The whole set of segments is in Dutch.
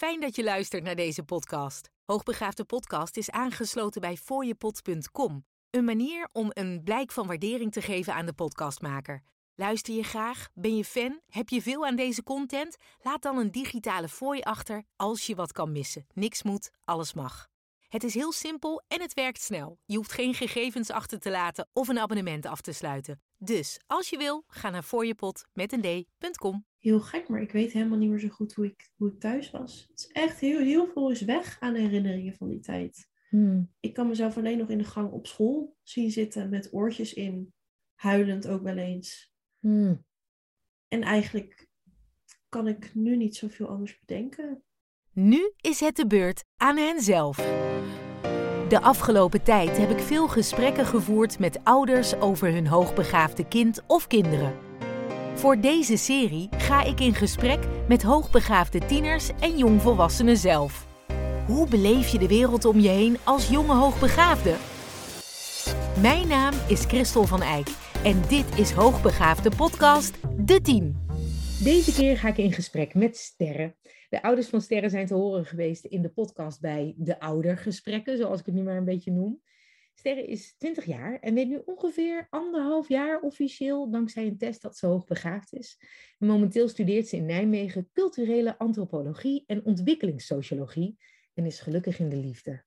Fijn dat je luistert naar deze podcast. Hoogbegaafde podcast is aangesloten bij fooiepot.com. Een manier om een blijk van waardering te geven aan de podcastmaker. Luister je graag? Ben je fan? Heb je veel aan deze content? Laat dan een digitale fooi achter als je wat kan missen. Niks moet, alles mag. Het is heel simpel en het werkt snel. Je hoeft geen gegevens achter te laten of een abonnement af te sluiten. Dus als je wil, ga naar fooiepot met een d.com. Heel gek, maar ik weet helemaal niet meer zo goed hoe ik, hoe ik thuis was. Het is echt heel, heel veel is weg aan herinneringen van die tijd. Hmm. Ik kan mezelf alleen nog in de gang op school zien zitten met oortjes in. Huilend ook wel eens. Hmm. En eigenlijk kan ik nu niet zoveel anders bedenken. Nu is het de beurt aan henzelf. De afgelopen tijd heb ik veel gesprekken gevoerd met ouders over hun hoogbegaafde kind of kinderen. Voor deze serie ga ik in gesprek met hoogbegaafde tieners en jongvolwassenen zelf. Hoe beleef je de wereld om je heen als jonge hoogbegaafde? Mijn naam is Christel van Eyck en dit is Hoogbegaafde Podcast De 10. Deze keer ga ik in gesprek met Sterre. De ouders van Sterre zijn te horen geweest in de podcast bij de oudergesprekken, zoals ik het nu maar een beetje noem. Sterre is 20 jaar en weet nu ongeveer anderhalf jaar officieel dankzij een test dat ze hoogbegaafd is. En momenteel studeert ze in Nijmegen culturele antropologie en ontwikkelingssociologie en is gelukkig in de liefde.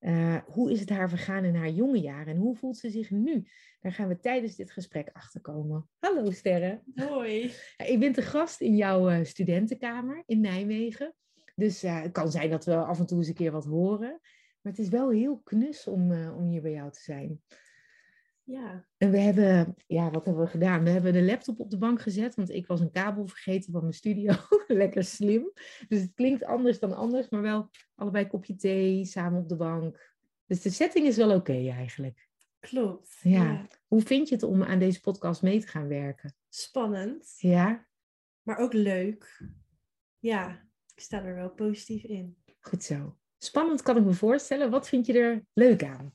Uh, hoe is het haar vergaan in haar jonge jaren en hoe voelt ze zich nu? Daar gaan we tijdens dit gesprek achter komen. Hallo Sterre. Hoi. Ik ben te gast in jouw uh, studentenkamer in Nijmegen. Dus uh, het kan zijn dat we af en toe eens een keer wat horen. Maar het is wel heel knus om, om hier bij jou te zijn. Ja. En we hebben, ja, wat hebben we gedaan? We hebben de laptop op de bank gezet, want ik was een kabel vergeten van mijn studio. Lekker slim. Dus het klinkt anders dan anders, maar wel allebei kopje thee, samen op de bank. Dus de setting is wel oké okay, eigenlijk. Klopt. Ja. ja. Hoe vind je het om aan deze podcast mee te gaan werken? Spannend. Ja. Maar ook leuk. Ja, ik sta er wel positief in. Goed zo. Spannend kan ik me voorstellen. Wat vind je er leuk aan?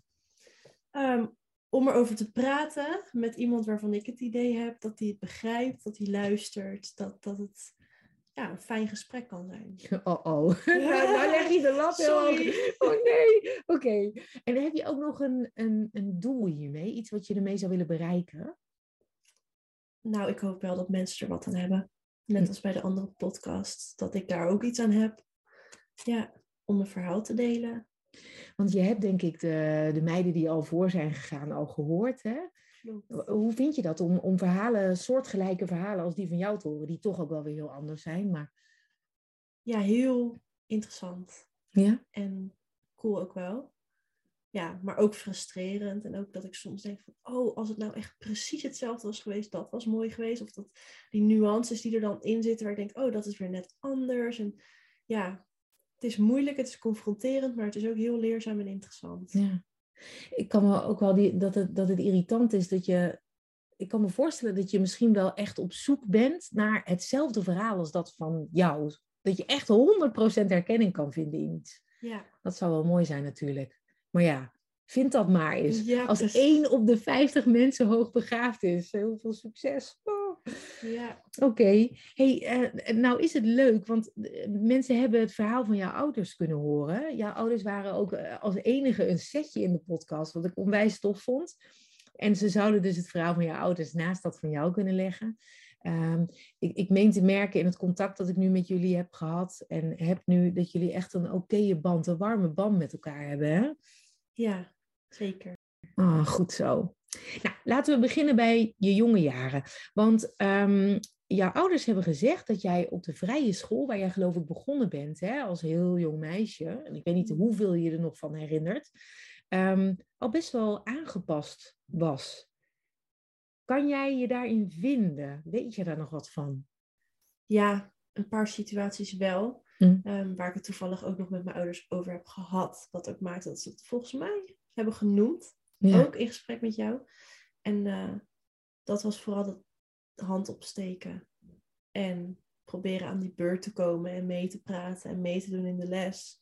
Um, om erover te praten met iemand waarvan ik het idee heb dat hij het begrijpt, dat hij luistert, dat, dat het ja, een fijn gesprek kan zijn. Oh oh, nou leg je de lat heel. Oh nee, oké. Okay. En heb je ook nog een, een, een doel hiermee? Iets wat je ermee zou willen bereiken? Nou, ik hoop wel dat mensen er wat aan hebben. Net als bij de andere podcast, dat ik daar ook iets aan heb. Ja, om een verhaal te delen. Want je hebt denk ik de, de meiden die al voor zijn gegaan al gehoord. Hè? Hoe vind je dat om, om verhalen, soortgelijke verhalen als die van jou te horen, die toch ook wel weer heel anders zijn? Maar... Ja, heel interessant. Ja? En cool ook wel. Ja, maar ook frustrerend. En ook dat ik soms denk van, oh, als het nou echt precies hetzelfde was geweest, dat was mooi geweest. Of dat die nuances die er dan in zitten, waar ik denk, oh, dat is weer net anders. En ja, het is moeilijk, het is confronterend, maar het is ook heel leerzaam en interessant. Ja. Ik kan me ook wel die, dat, het, dat het irritant is dat je. Ik kan me voorstellen dat je misschien wel echt op zoek bent naar hetzelfde verhaal als dat van jou. Dat je echt 100% herkenning kan vinden in iets. Ja. Dat zou wel mooi zijn natuurlijk. Maar ja, vind dat maar eens. Ja, als één op de 50 mensen hoogbegaafd is. Heel veel succes. Oh. Ja. Oké. Okay. Hey, uh, nou is het leuk, want mensen hebben het verhaal van jouw ouders kunnen horen. Jouw ouders waren ook uh, als enige een setje in de podcast, wat ik onwijs tof vond. En ze zouden dus het verhaal van jouw ouders naast dat van jou kunnen leggen. Um, ik, ik meen te merken in het contact dat ik nu met jullie heb gehad en heb nu dat jullie echt een oké band, een warme band met elkaar hebben. Hè? Ja, zeker. Ah, goed zo. Nou, laten we beginnen bij je jonge jaren. Want um, jouw ouders hebben gezegd dat jij op de vrije school, waar jij geloof ik begonnen bent, hè, als heel jong meisje, en ik weet niet hoeveel je er nog van herinnert, um, al best wel aangepast was. Kan jij je daarin vinden? Weet je daar nog wat van? Ja, een paar situaties wel. Hm. Um, waar ik het toevallig ook nog met mijn ouders over heb gehad. Wat ook maakt dat ze het volgens mij hebben genoemd. Ja. Ook in gesprek met jou. En uh, dat was vooral dat hand opsteken. En proberen aan die beurt te komen en mee te praten en mee te doen in de les.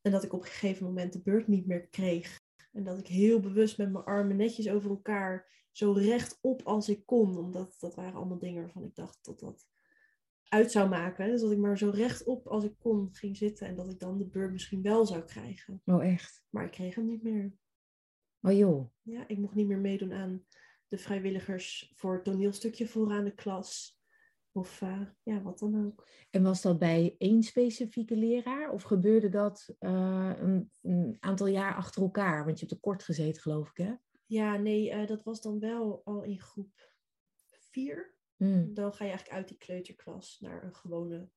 En dat ik op een gegeven moment de beurt niet meer kreeg. En dat ik heel bewust met mijn armen netjes over elkaar zo rechtop als ik kon. Omdat dat waren allemaal dingen waarvan ik dacht dat dat uit zou maken. Dus dat ik maar zo rechtop als ik kon ging zitten. En dat ik dan de beurt misschien wel zou krijgen. Oh, echt? Maar ik kreeg hem niet meer. Oh joh. Ja, ik mocht niet meer meedoen aan de vrijwilligers voor het toneelstukje vooraan de klas. Of eh, ja, wat dan ook. En was dat bij één specifieke leraar? Of gebeurde dat eh, een, een, aantal jaar achter elkaar? Want je hebt er kort gezeten, geloof ik, hè? Ja, nee, eh, dat was dan wel al in groep vier. Hmm. Dan ga je eigenlijk uit die kleuterklas naar een gewone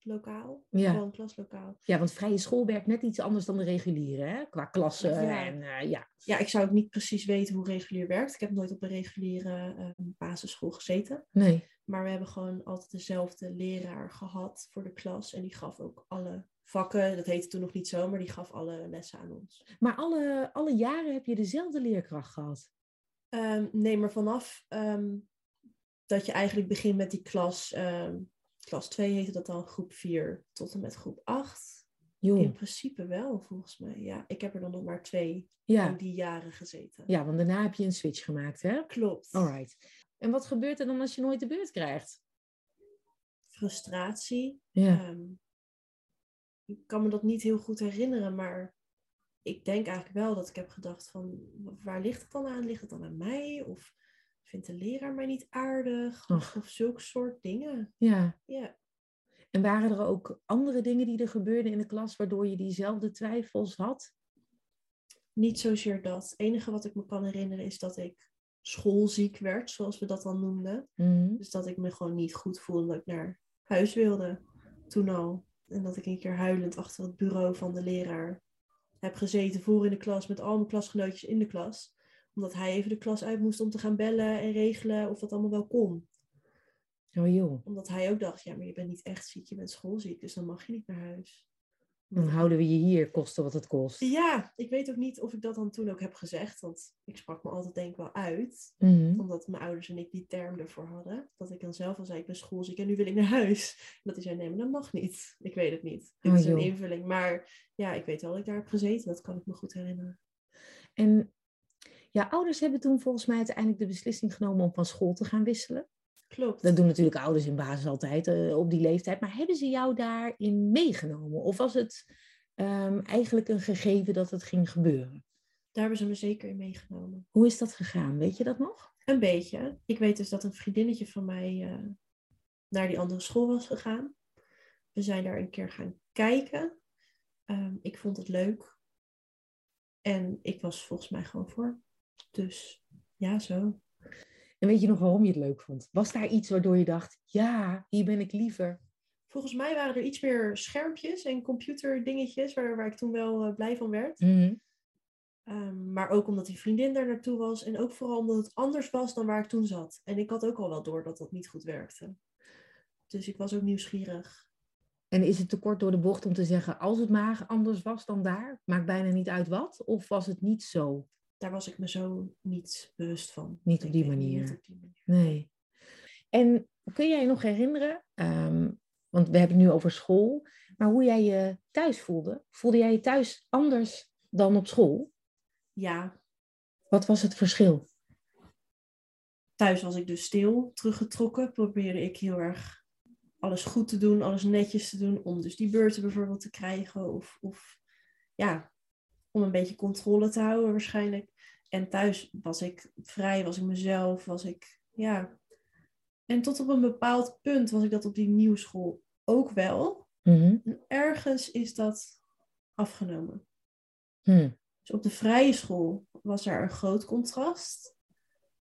klaslokaal. Ja. Gewoon klaslokaal. Ja, want vrije school werkt net iets anders dan de reguliere, hè? Qua klassen Ja. en eh, ja. Ja, ik zou ook niet precies weten hoe regulier werkt. Ik heb nooit op een reguliere eh, basisschool gezeten. Nee. Maar we hebben gewoon altijd dezelfde leraar gehad voor de klas. En die gaf ook alle vakken, dat heette toen nog niet zo, maar die gaf alle lessen aan ons. Maar alle, alle jaren heb je dezelfde leerkracht gehad? Ehm, nee, maar vanaf ehm, dat je eigenlijk begint met die klas, ehm, klas 2 heette dat dan groep 4 tot en met groep 8. In principe wel, volgens mij. Ja, ik heb er dan nog maar twee in die jaren gezeten. ja, want daarna heb je een switch gemaakt, hè? Klopt. Alright. En wat gebeurt er dan als je nooit de beurt krijgt? Frustratie. Ja. Ehm, ik kan me dat niet heel goed herinneren, maar ik denk eigenlijk wel dat ik heb gedacht van, waar ligt het dan aan? Ligt het dan aan mij? Of vindt de leraar mij niet aardig? Of, zulke soort dingen. ja. Ja. En waren er ook andere dingen die er gebeurden in de klas waardoor je diezelfde twijfels had? Niet zozeer dat. Het enige wat ik me kan herinneren is dat ik schoolziek werd, zoals we dat dan noemden. Mhm. Dus dat ik me gewoon niet goed voelde dat ik naar huis wilde. Toen al. En dat ik een keer huilend achter het bureau van de leraar heb gezeten voor in de klas met al mijn klasgenootjes in de klas. Omdat hij even de klas uit moest om te gaan bellen en regelen of dat allemaal wel kon. Oh joh. Omdat hij ook dacht, ja, maar je bent niet echt ziek, je bent schoolziek, dus dan mag je niet naar huis. Dan houden we je hier, koste wat het kost. Ja, ik weet ook niet of ik dat dan toen ook heb gezegd. Want ik sprak me altijd denk ik wel uit. Mhm. Omdat mijn ouders en ik die term ervoor hadden. Dat ik dan zelf al zei, ik ben schoolziek en nu wil ik naar huis. En dat hij zei, nee, maar dat mag niet. Ik weet het niet. Dit Oh, is een joh. invulling. Maar ja, ik weet wel dat ik daar heb gezeten. Dat kan ik me goed herinneren. En ja, ouders hebben toen volgens mij uiteindelijk de beslissing genomen om van school te gaan wisselen. Klopt. Dat doen natuurlijk ouders in basis altijd eh, op die leeftijd. Maar hebben ze jou daarin meegenomen? Of was het ehm, eigenlijk een gegeven dat het ging gebeuren? Daar hebben ze me zeker in meegenomen. Hoe is dat gegaan? Weet je dat nog? Een beetje. Ik weet dus dat een vriendinnetje van mij eh, naar die andere school was gegaan. We zijn daar een keer gaan kijken. Ehm, ik vond het leuk. En ik was volgens mij gewoon voor. Dus ja, zo. En weet je nog waarom je het leuk vond? Was daar iets waardoor je dacht, ja, hier ben ik liever? Volgens mij waren er iets meer schermpjes en computerdingetjes waar, waar ik toen wel eh, blij van werd. Mhm. Ehm, maar ook omdat die vriendin daar naartoe was. En ook vooral omdat het anders was dan waar ik toen zat. En ik had ook al wel door dat dat niet goed werkte. Dus ik was ook nieuwsgierig. En is het te kort door de bocht om te zeggen, als het maar anders was dan daar, maakt bijna niet uit wat? Of was het niet zo? Daar was ik me zo niet bewust van. Niet op denk die ik. manier. Niet op die manier. Nee. En kun jij je nog herinneren, ehm, want we hebben het nu over school, maar hoe jij je thuis voelde? Voelde jij je thuis anders dan op school? Ja, Wat was het verschil? thuis was ik dus stil, teruggetrokken. Probeerde ik heel erg alles goed te doen, alles netjes te doen. Om dus die beurten bijvoorbeeld te krijgen. Of, of ja, om een beetje controle te houden waarschijnlijk. En thuis was ik vrij, was ik mezelf, was ik, ja. En tot op een bepaald punt was ik dat op die nieuwe school ook wel. Mhm. En ergens is dat afgenomen. Hm. Dus op de vrije school was er een groot contrast.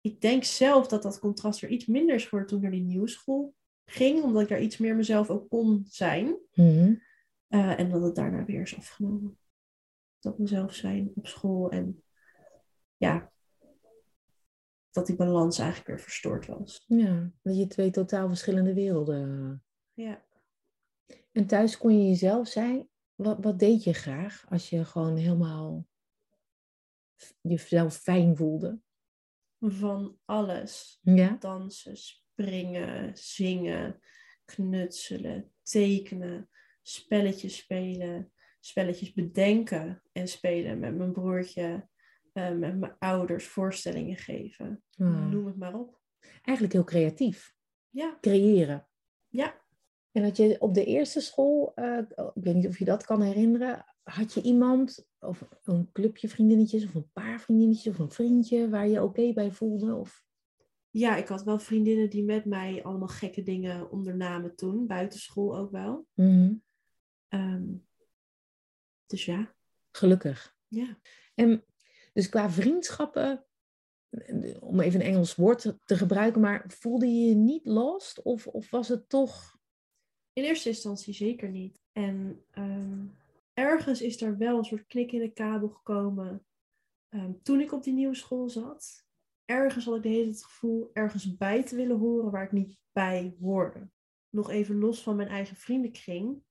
Ik denk zelf dat dat contrast er iets minder is geworden toen ik naar die nieuwe school ging, omdat ik daar iets meer mezelf ook kon zijn. Mhm. Eh, en dat het daarna weer is afgenomen. Dat mezelf zijn op school en ja, dat die balans eigenlijk weer verstoord was. Ja, dat je twee totaal verschillende werelden. Ja. En thuis kon je jezelf zijn. Wat, wat deed je graag als je gewoon helemaal jezelf fijn voelde? Van alles. Ja? dansen, springen, zingen, knutselen, tekenen, spelletjes spelen, spelletjes bedenken en spelen met mijn broertje, eh, met mijn ouders, voorstellingen geven. Ah. Noem het maar op. Eigenlijk heel creatief. Ja, Creëren. Ja. En dat je op de eerste school, eh, ik weet niet of je dat kan herinneren, had je iemand, of een clubje vriendinnetjes, of een paar vriendinnetjes, of een vriendje waar je oké bij voelde? Of... Ja, ik had wel vriendinnen die met mij allemaal gekke dingen ondernamen toen, buitenschool ook wel. Mhm. Ehm, dus ja. Gelukkig. Ja. En dus qua vriendschappen, om even een Engels woord te gebruiken, maar voelde je je niet lost? Of, of was het toch... In eerste instantie zeker niet. En ehm, ergens is er wel een soort knik in de kabel gekomen ehm, toen ik op die nieuwe school zat. Ergens had ik de hele tijd het gevoel ergens bij te willen horen waar ik niet bij hoorde. Nog even los van mijn eigen vriendenkring.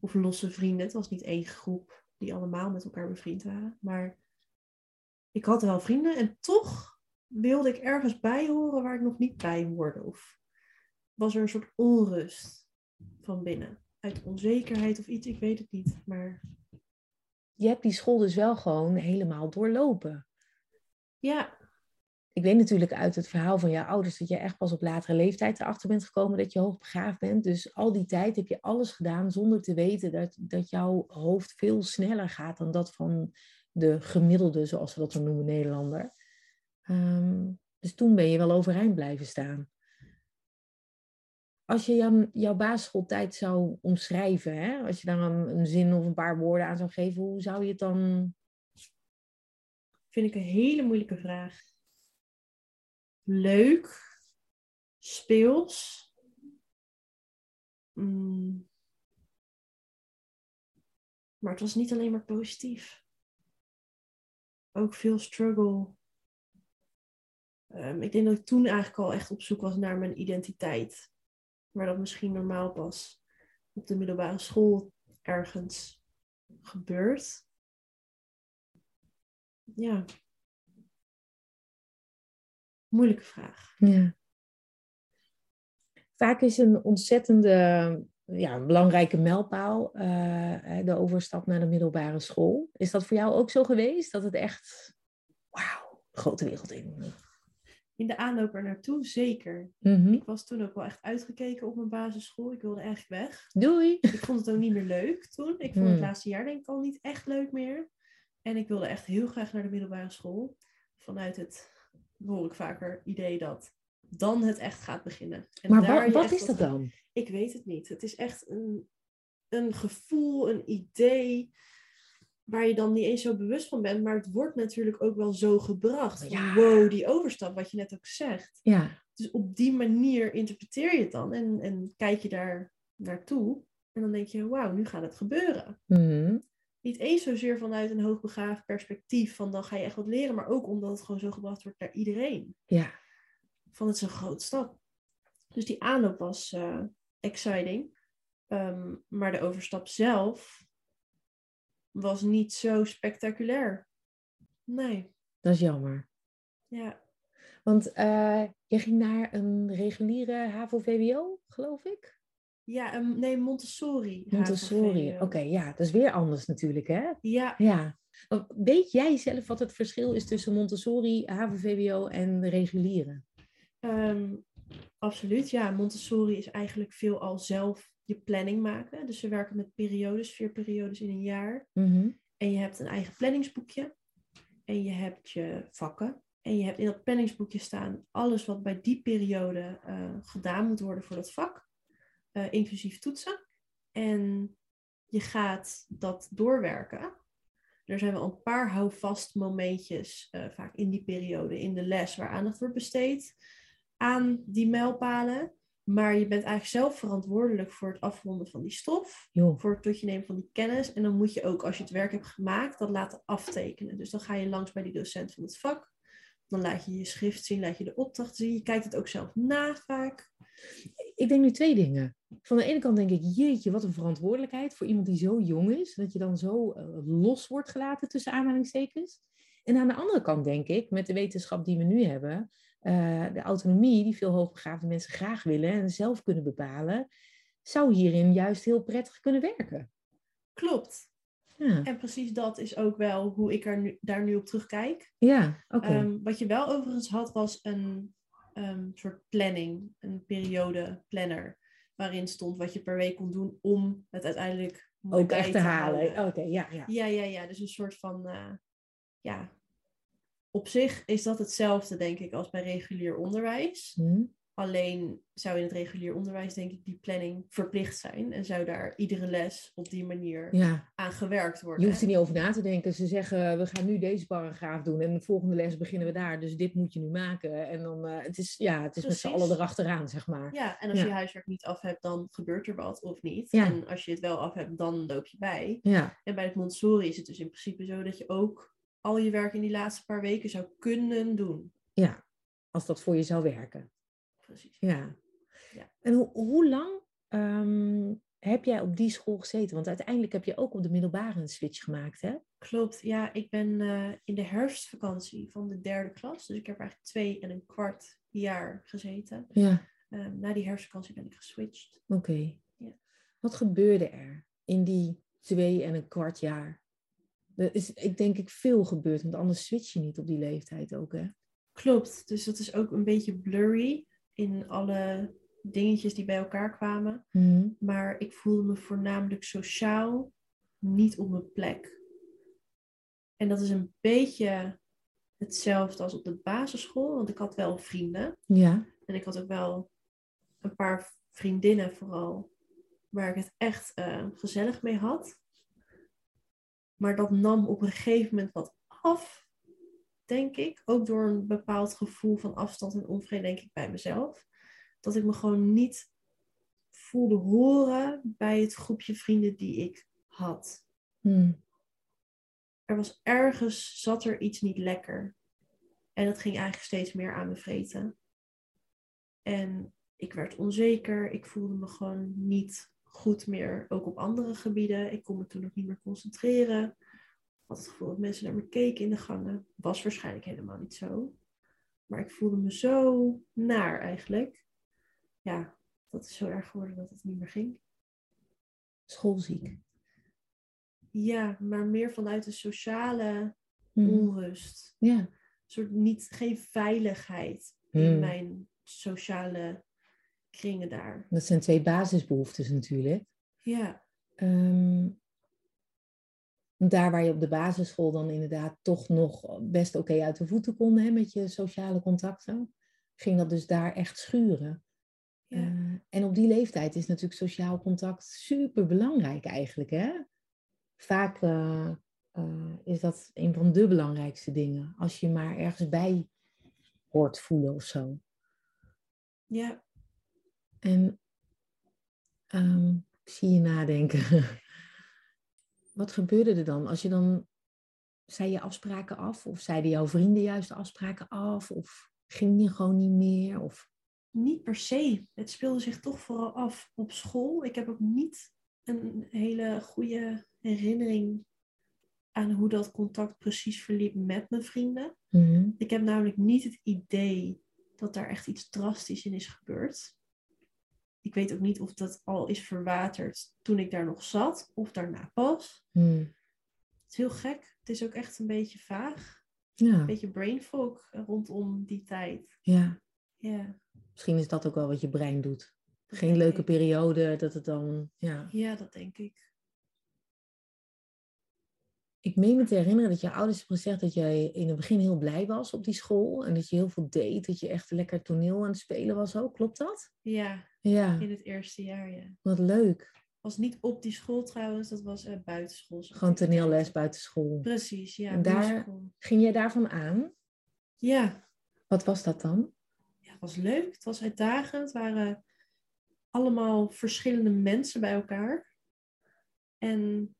Of losse vrienden. Het was niet één groep die allemaal met elkaar bevriend waren. Maar ik had wel vrienden en toch wilde ik ergens bij horen waar ik nog niet bij hoorde. Of was er een soort onrust van binnen. Uit onzekerheid of iets, ik weet het niet. Maar Je hebt die school dus wel gewoon helemaal doorlopen. ja, Ik weet natuurlijk uit het verhaal van jouw ouders dat je echt pas op latere leeftijd erachter bent gekomen dat je hoogbegaafd bent. Dus al die tijd heb je alles gedaan zonder te weten dat, dat jouw hoofd veel sneller gaat dan dat van de gemiddelde, zoals we dat zo noemen, Nederlander. Ehm, dus toen ben je wel overeind blijven staan. Als je jouw, basisschooltijd zou omschrijven, hè? als je daar een, een zin of een paar woorden aan zou geven, hoe zou je het dan... vind ik een hele moeilijke vraag. Leuk, speels. Mm. Maar het was niet alleen maar positief. Ook veel struggle. Ehm, ik denk dat ik toen eigenlijk al echt op zoek was naar mijn identiteit. Maar dat misschien normaal pas op de middelbare school ergens gebeurt. Ja. Moeilijke vraag. Ja. Vaak is een ontzettende, ja, een belangrijke mijlpaal eh, de overstap naar de middelbare school. Is dat voor jou ook zo geweest? Dat het echt, wauw, grote wereld in. In de aanloop er naartoe zeker. Mhm. Ik was toen ook wel echt uitgekeken op mijn basisschool. Ik wilde eigenlijk weg. Doei! Ik vond het ook niet meer leuk toen. Ik vond het Hmm. laatste jaar denk ik al niet echt leuk meer. En ik wilde echt heel graag naar de middelbare school. Vanuit het, hoor ik vaker, idee dat dan het echt gaat beginnen. En Maar daar wat, is dat dan? Ik weet het niet. Het is echt een, een gevoel, een idee waar je dan niet eens zo bewust van bent. Maar het wordt natuurlijk ook wel zo gebracht. Ja. Wow, die overstap, wat je net ook zegt. Ja, Dus op die manier interpreteer je het dan en, en kijk je daar naartoe. En dan denk je, wauw, nu gaat het gebeuren. Mhm. Niet eens zozeer vanuit een hoogbegaafd perspectief van dan ga je echt wat leren, maar ook omdat het gewoon zo gebracht wordt naar iedereen. ja. Van het is een grote stap. Dus die aanloop was eh, exciting. Ehm, maar de overstap zelf was niet zo spectaculair. Nee, dat is jammer. ja. Want eh, je ging naar een reguliere HAVO-VWO, geloof ik? Ja, ehm, nee, Montessori. Montessori, oké, ja, dat is weer anders natuurlijk, hè? Ja, Ja. Weet jij zelf wat het verschil is tussen Montessori, HAVO-VWO en de reguliere? Ehm, absoluut, ja. Montessori is eigenlijk veel al zelf je planning maken. Dus ze werken met periodes, vier periodes in een jaar. Mhm. En je hebt een eigen planningsboekje. En je hebt je vakken. En je hebt in dat planningsboekje staan alles wat bij die periode eh, gedaan moet worden voor dat vak. Eh, inclusief toetsen. En je gaat dat doorwerken. Er zijn wel een paar houvast momentjes, eh, vaak in die periode, in de les, waar aandacht wordt besteed aan die mijlpalen. Maar je bent eigenlijk zelf verantwoordelijk voor het afronden van die stof voor het tot je nemen van die kennis. En dan moet je ook, als je het werk hebt gemaakt, dat laten aftekenen. Dus dan ga je langs bij die docent van het vak. Dan laat je je schrift zien, laat je de opdracht zien. Je kijkt het ook zelf na vaak. ik denk nu twee dingen. Van de ene kant denk ik, jeetje, wat een verantwoordelijkheid voor iemand die zo jong is. Dat je dan zo eh, los wordt gelaten tussen aanhalingstekens. En aan de andere kant denk ik, met de wetenschap die we nu hebben, eh, de autonomie die veel hoogbegaafde mensen graag willen en zelf kunnen bepalen, zou hierin juist heel prettig kunnen werken. Klopt. Ja, En precies dat is ook wel hoe ik er nu, daar nu op terugkijk. ja oké. Ehm, wat je wel overigens had, was een ehm, soort planning, een periode planner. waarin stond wat je per week kon doen om het uiteindelijk Ook echt te halen. houden. Oké, ja, ja. Ja, ja, ja. Dus een soort van, eh, ja. Op zich is dat hetzelfde, denk ik, als bij regulier onderwijs. Hm? Alleen zou in het regulier onderwijs, denk ik, die planning verplicht zijn. En zou daar iedere les op die manier Ja, aan gewerkt worden. je hoeft er niet over na te denken. Ze zeggen, we gaan nu deze paragraaf doen en de volgende les beginnen we daar. Dus dit moet je nu maken. En dan, eh, het is, ja, het is met z'n allen erachteraan, zeg maar. Ja, en als Ja. je huiswerk niet af hebt, dan gebeurt er wat of niet. Ja. En als je het wel af hebt, dan loop je bij. Ja, En bij het Montessori is het dus in principe zo dat je ook al je werk in die laatste paar weken zou kunnen doen. ja. Als dat voor je zou werken. Precies. Ja. Ja. En hoe, hoe lang ehm, heb jij op die school gezeten? Want uiteindelijk heb je ook op de middelbare een switch gemaakt, hè? Klopt, ja, ik ben eh, in de herfstvakantie van de derde klas. Dus ik heb eigenlijk twee en een kwart jaar gezeten. Ja. Ehm, na die herfstvakantie ben ik geswitcht. Oké. Ja. Wat gebeurde er in die twee en een kwart jaar? Er is, ik denk ik, veel gebeurd, want anders switch je niet op die leeftijd ook, hè? Klopt, dus dat is ook een beetje blurry in alle dingetjes die bij elkaar kwamen. Mhm. Maar ik voelde me voornamelijk sociaal niet op mijn plek. En dat is een beetje hetzelfde als op de basisschool, want ik had wel vrienden. Ja. En ik had ook wel een paar vriendinnen vooral, waar ik het echt eh, gezellig mee had. Maar dat nam op een gegeven moment wat af, denk ik. Ook door een bepaald gevoel van afstand en onvrede, denk ik, bij mezelf. Dat ik me gewoon niet voelde horen bij het groepje vrienden die ik had. Hm. Er was ergens, zat er iets niet lekker. En dat ging eigenlijk steeds meer aan me vreten. En ik werd onzeker. Ik voelde me gewoon niet goed meer, ook op andere gebieden. Ik kon me toen ook niet meer concentreren. Ik had het gevoel dat mensen naar me keken in de gangen. Was waarschijnlijk helemaal niet zo. Maar ik voelde me zo naar eigenlijk. Ja, dat is zo erg geworden dat het niet meer ging. Schoolziek. Ja, maar meer vanuit de sociale Mhm. onrust. Ja. Een soort niet, geen veiligheid in Hmm. mijn sociale kringen daar. Dat zijn twee basisbehoeftes natuurlijk. Ja, Ehm, daar waar je op de basisschool dan inderdaad toch nog best oké uit de voeten kon hè, met je sociale contacten, ging dat dus daar echt schuren. ja. Eh, en op die leeftijd is natuurlijk sociaal contact super belangrijk eigenlijk. Hè? Vaak eh, eh, is dat een van de belangrijkste dingen. Als je maar ergens bij hoort voelen of zo. ja. En ehm, ik zie je nadenken. Wat gebeurde er dan? Als je dan, zei je afspraken af? Of zeiden jouw vrienden juist afspraken af? Of ging je gewoon niet meer? Of, Niet per se. Het speelde zich toch vooral af op school. Ik heb ook niet een hele goede herinnering aan hoe dat contact precies verliep met mijn vrienden. Mhm. Ik heb namelijk niet het idee dat daar echt iets drastisch in is gebeurd. Ik weet ook niet of dat al is verwaterd toen ik daar nog zat of daarna pas. Mhm. Het is heel gek. Het is ook echt een beetje vaag. Ja, Een beetje brain fog rondom die tijd. ja, Ja, misschien is dat ook wel wat je brein doet. dat Geen leuke ik. periode, dat het dan, ja. Ja, dat denk ik. Ik meen me te herinneren dat je ouders hebben gezegd dat jij in het begin heel blij was op die school. En dat je heel veel deed, dat je echt lekker toneel aan het spelen was ook. Klopt dat? Ja, Ja, in het eerste jaar, ja. wat leuk. Was niet op die school trouwens, dat was eh buitenschool. Gewoon toneelles buiten school. Precies, ja. En daar-. Ging jij daarvan aan? Ja, Wat was dat dan? ja, het was leuk. Het was uitdagend. Het waren allemaal verschillende mensen bij elkaar. En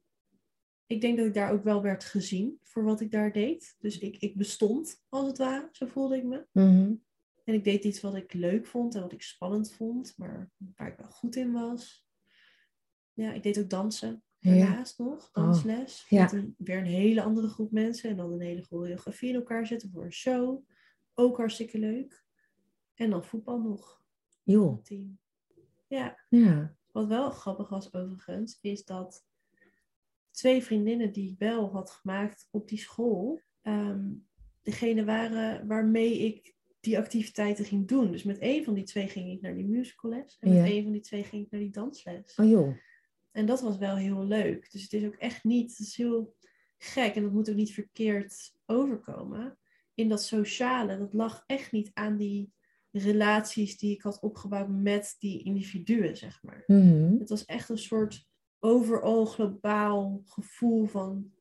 ik denk dat ik daar ook wel werd gezien voor wat ik daar deed. Dus ik, ik bestond, als het ware. Zo voelde ik me. Mhm. En ik deed iets wat ik leuk vond en wat ik spannend vond, maar waar ik wel goed in was. Ja, ik deed ook dansen. Ja. Oh, Daarnaast nog, dansles. ja. Met een, weer een hele andere groep mensen. En dan een hele choreografie in elkaar zetten voor een show. Ook hartstikke leuk. En dan voetbal nog. Joh, Team. Ja, ja. wat wel grappig was overigens, is dat twee vriendinnen die ik wel had gemaakt op die school, ehm, degene waren waarmee ik die activiteiten ging doen. Dus met één van die twee ging ik naar die musicales. En met Ja. één van die twee ging ik naar die dansles. Oh joh. En dat was wel heel leuk. Dus het is ook echt niet, het is heel gek en dat moet ook niet verkeerd overkomen. In dat sociale, dat lag echt niet aan die relaties die ik had opgebouwd met die individuen, zeg maar. Mhm. Het was echt een soort overal globaal gevoel van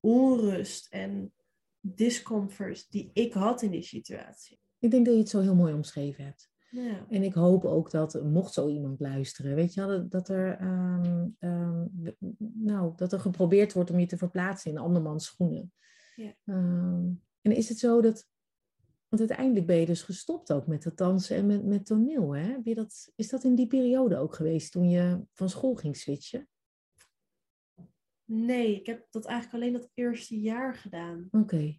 onrust en discomfort die ik had in die situatie. Ik denk dat je het zo heel mooi omschreven hebt. Ja. En ik hoop ook dat, mocht zo iemand luisteren, weet je wel, dat, er, ehm, ehm, nou, dat er geprobeerd wordt om je te verplaatsen in andermans schoenen. Ja. Ehm, en is het zo dat, want uiteindelijk ben je dus gestopt ook met het dansen en met, met toneel, hè? Heb je dat, is dat in die periode ook geweest toen je van school ging switchen? Nee, ik heb dat eigenlijk alleen dat eerste jaar gedaan. Oké.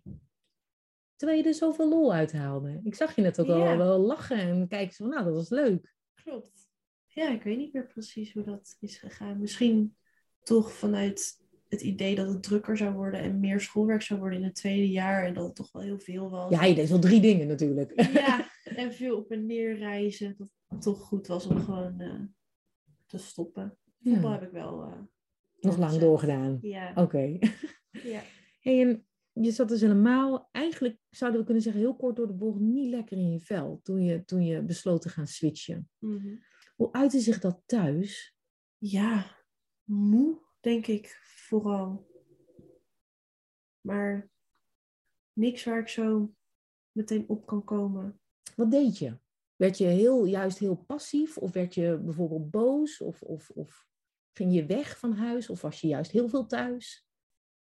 Terwijl je er zoveel lol uithaalde. Ik zag je net ook Ja. al wel lachen en kijken van, nou, dat was leuk. Klopt. Ja, ik weet niet meer precies hoe dat is gegaan. Misschien toch vanuit het idee dat het drukker zou worden en meer schoolwerk zou worden in het tweede jaar. En dat het toch wel heel veel was. Ja, je deed wel drie dingen natuurlijk. Ja, en veel op en neer reizen. Dat het toch goed was om gewoon eh, te stoppen. Voetbal Ja. heb ik wel. eh, Nog lang doorgedaan. Ja. Oké. ja. Hey, en je zat dus helemaal, eigenlijk zouden we kunnen zeggen, heel kort door de bocht, niet lekker in je vel toen je, toen je besloot te gaan switchen. Mhm. Hoe uitte zich dat thuis? Ja, moe, denk ik vooral. Maar niks waar ik zo meteen op kan komen. Wat deed je? Werd je heel, juist heel passief? Of werd je bijvoorbeeld boos? Of, of, of ging je weg van huis? Of was je juist heel veel thuis?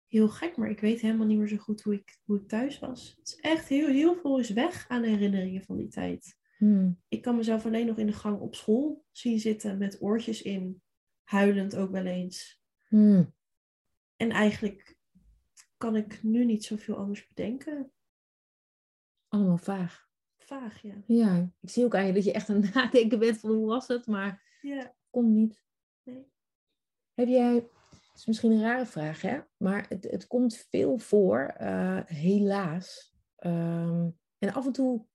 Heel gek, maar ik weet helemaal niet meer zo goed hoe ik, hoe ik thuis was. Het is echt heel, heel veel is weg aan herinneringen van die tijd. Hmm. Ik kan mezelf alleen nog in de gang op school zien zitten met oortjes in, huilend ook wel eens. Hmm. En eigenlijk kan ik nu niet zoveel anders bedenken. Allemaal vaag. Vaag, ja. Ja, ik zie ook aan je dat je echt aan het nadenken bent van hoe was het, maar Ja, komt niet. nee. Heb jij, het is misschien een rare vraag, hè? maar het, het komt veel voor, eh, helaas. Ehm, en af en toe,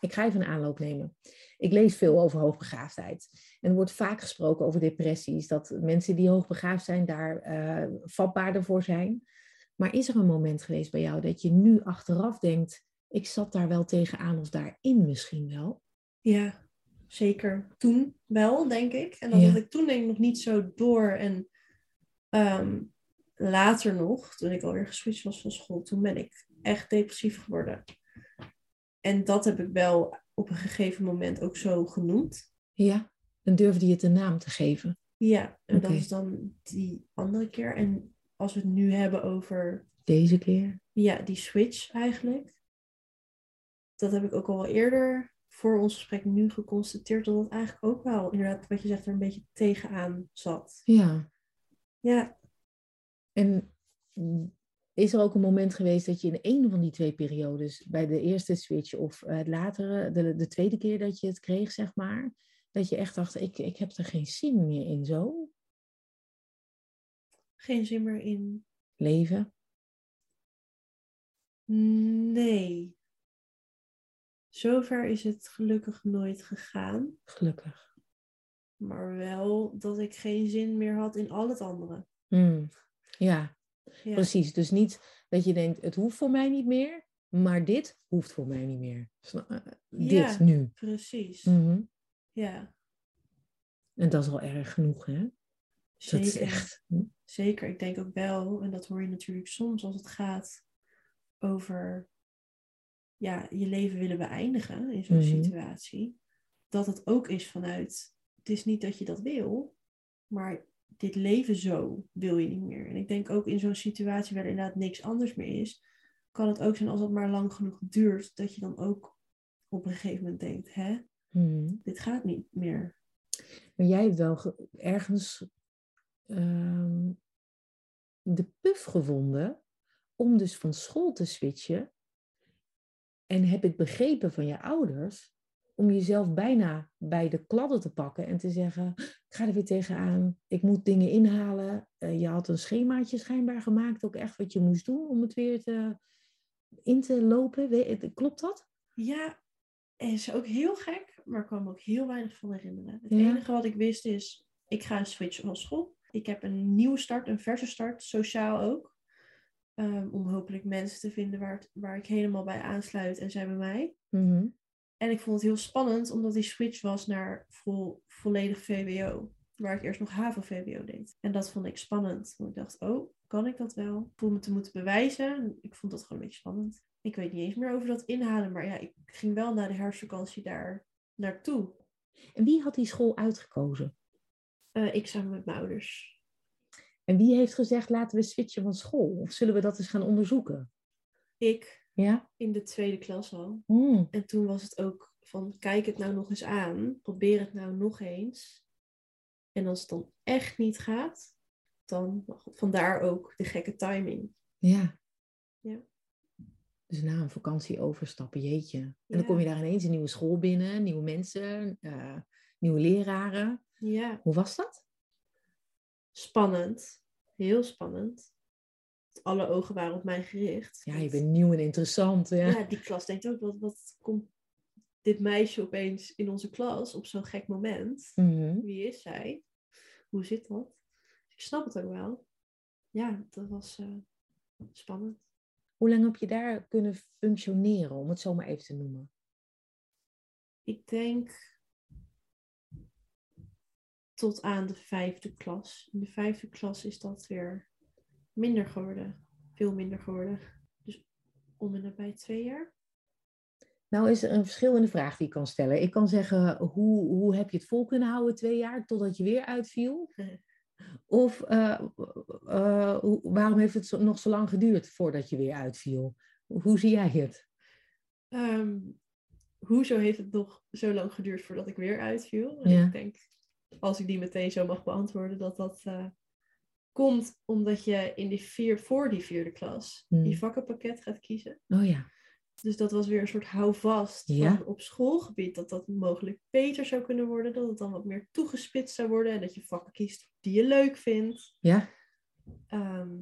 ik ga even een aanloop nemen. Ik lees veel over hoogbegaafdheid. En er wordt vaak gesproken over depressies, dat mensen die hoogbegaafd zijn daar eh, vatbaarder voor zijn. Maar is er een moment geweest bij jou dat je nu achteraf denkt, ik zat daar wel tegenaan of daarin misschien wel? Ja, zeker. Toen wel, denk ik. En dat Ja. had ik toen denk ik nog niet zo door. En ehm, later nog, toen ik alweer geswitcht was van school, toen ben ik echt depressief geworden. En dat heb ik wel op een gegeven moment ook zo genoemd. Ja, en durfde je het een naam te geven? Ja, en dat is dan die andere keer. En als we het nu hebben over Deze keer? ja, die switch eigenlijk. Dat heb ik ook al wel eerder voor ons gesprek nu geconstateerd. Dat het eigenlijk ook wel, inderdaad, wat je zegt, er een beetje tegenaan zat. Ja. Ja, En is er ook een moment geweest dat je in een van die twee periodes, bij de eerste switch of eh, het latere, de, de tweede keer dat je het kreeg, zeg maar, dat je echt dacht, ik, ik heb er geen zin meer in zo geen zin meer in. leven? Nee. Zover is het gelukkig nooit gegaan. Gelukkig. Maar wel dat ik geen zin meer had in al het andere. Hmm. Ja, Ja, precies. Dus niet dat je denkt, het hoeft voor mij niet meer, maar dit hoeft voor mij niet meer. Eh, Dit Ja. nu. precies. Mhm. Ja, En dat is al erg genoeg, hè? Dat zeker. is echt. Zeker, ik denk ook wel, en dat hoor je natuurlijk soms als het gaat over ja, je leven willen beëindigen in zo'n Mhm. situatie, dat het ook is vanuit, het is niet dat je dat wil, maar dit leven zo wil je niet meer. En ik denk ook in zo'n situatie waar er inderdaad niks anders meer is, kan het ook zijn als het maar lang genoeg duurt, dat je dan ook op een gegeven moment denkt, hè, Mhm. dit gaat niet meer. Maar jij hebt wel ge- ergens ehm, de puf gevonden om dus van school te switchen. En heb ik begrepen van je ouders, om jezelf bijna bij de kladden te pakken en te zeggen, ik ga er weer tegenaan, ik moet dingen inhalen. Eh, je had een schemaatje schijnbaar gemaakt, ook echt wat je moest doen om het weer te, in te lopen. We- klopt dat? Ja, En is ook heel gek, maar ik kan me ook heel weinig van herinneren. Het Ja. enige wat ik wist is, ik ga switchen van school. Ik heb een nieuwe start, een verse start, sociaal ook. Ehm, om hopelijk mensen te vinden waar, het- waar ik helemaal bij aansluit en zij bij mij. Mhm. En ik vond het heel spannend, omdat die switch was naar vol, volledig VWO. Waar ik eerst nog HAVO-VWO deed. En dat vond ik spannend. Want ik dacht, oh, kan ik dat wel? Ik voel me te moeten bewijzen. Ik vond dat gewoon een beetje spannend. Ik weet niet eens meer over dat inhalen. Maar ja, ik ging wel na de herfstvakantie daar naartoe. En wie had die school uitgekozen? Eh, ik samen met mijn ouders. En wie heeft gezegd, laten we switchen van school? Of zullen we dat eens gaan onderzoeken? Ik Ja? in de tweede klas al. Hmm. En toen was het ook van, kijk het nou nog eens aan. Probeer het nou nog eens. En als het dan echt niet gaat, dan vandaar ook de gekke timing. Ja. Ja. Dus na een vakantie overstappen, jeetje. En Ja. dan kom je daar ineens een nieuwe school binnen, nieuwe mensen, eh, nieuwe leraren. Ja, Hoe was dat? spannend. Heel spannend. Alle ogen waren op mij gericht. Ja, je bent nieuw en interessant. Ja. ja, die klas denkt ook, wat, wat komt dit meisje opeens in onze klas op zo'n gek moment? Mhm. Wie is zij? Hoe zit dat? Ik snap het ook wel. Ja, dat was eh, spannend. Hoe lang heb je daar kunnen functioneren, om het zo maar even te noemen? Ik denk tot aan de vijfde klas. In de vijfde klas is dat weer minder geworden. Veel minder geworden. Dus om en nabij twee jaar. Nou is er een verschil in de vraag die ik kan stellen. Ik kan zeggen, hoe, hoe heb je het vol kunnen houden twee jaar totdat je weer uitviel? Of eh, eh, waarom heeft het nog zo lang geduurd voordat je weer uitviel? Hoe zie jij het? Ehm, hoezo heeft het nog zo lang geduurd voordat ik weer uitviel? Ja. ik denk, als ik die meteen zo mag beantwoorden, dat dat eh, komt omdat je in die vier, voor die vierde klas Hmm. die vakkenpakket gaat kiezen. Oh ja. Dus dat was weer een soort houvast Ja. op schoolgebied. Dat dat mogelijk beter zou kunnen worden. Dat het dan wat meer toegespitst zou worden. En dat je vakken kiest die je leuk vindt. Ja? Ehm,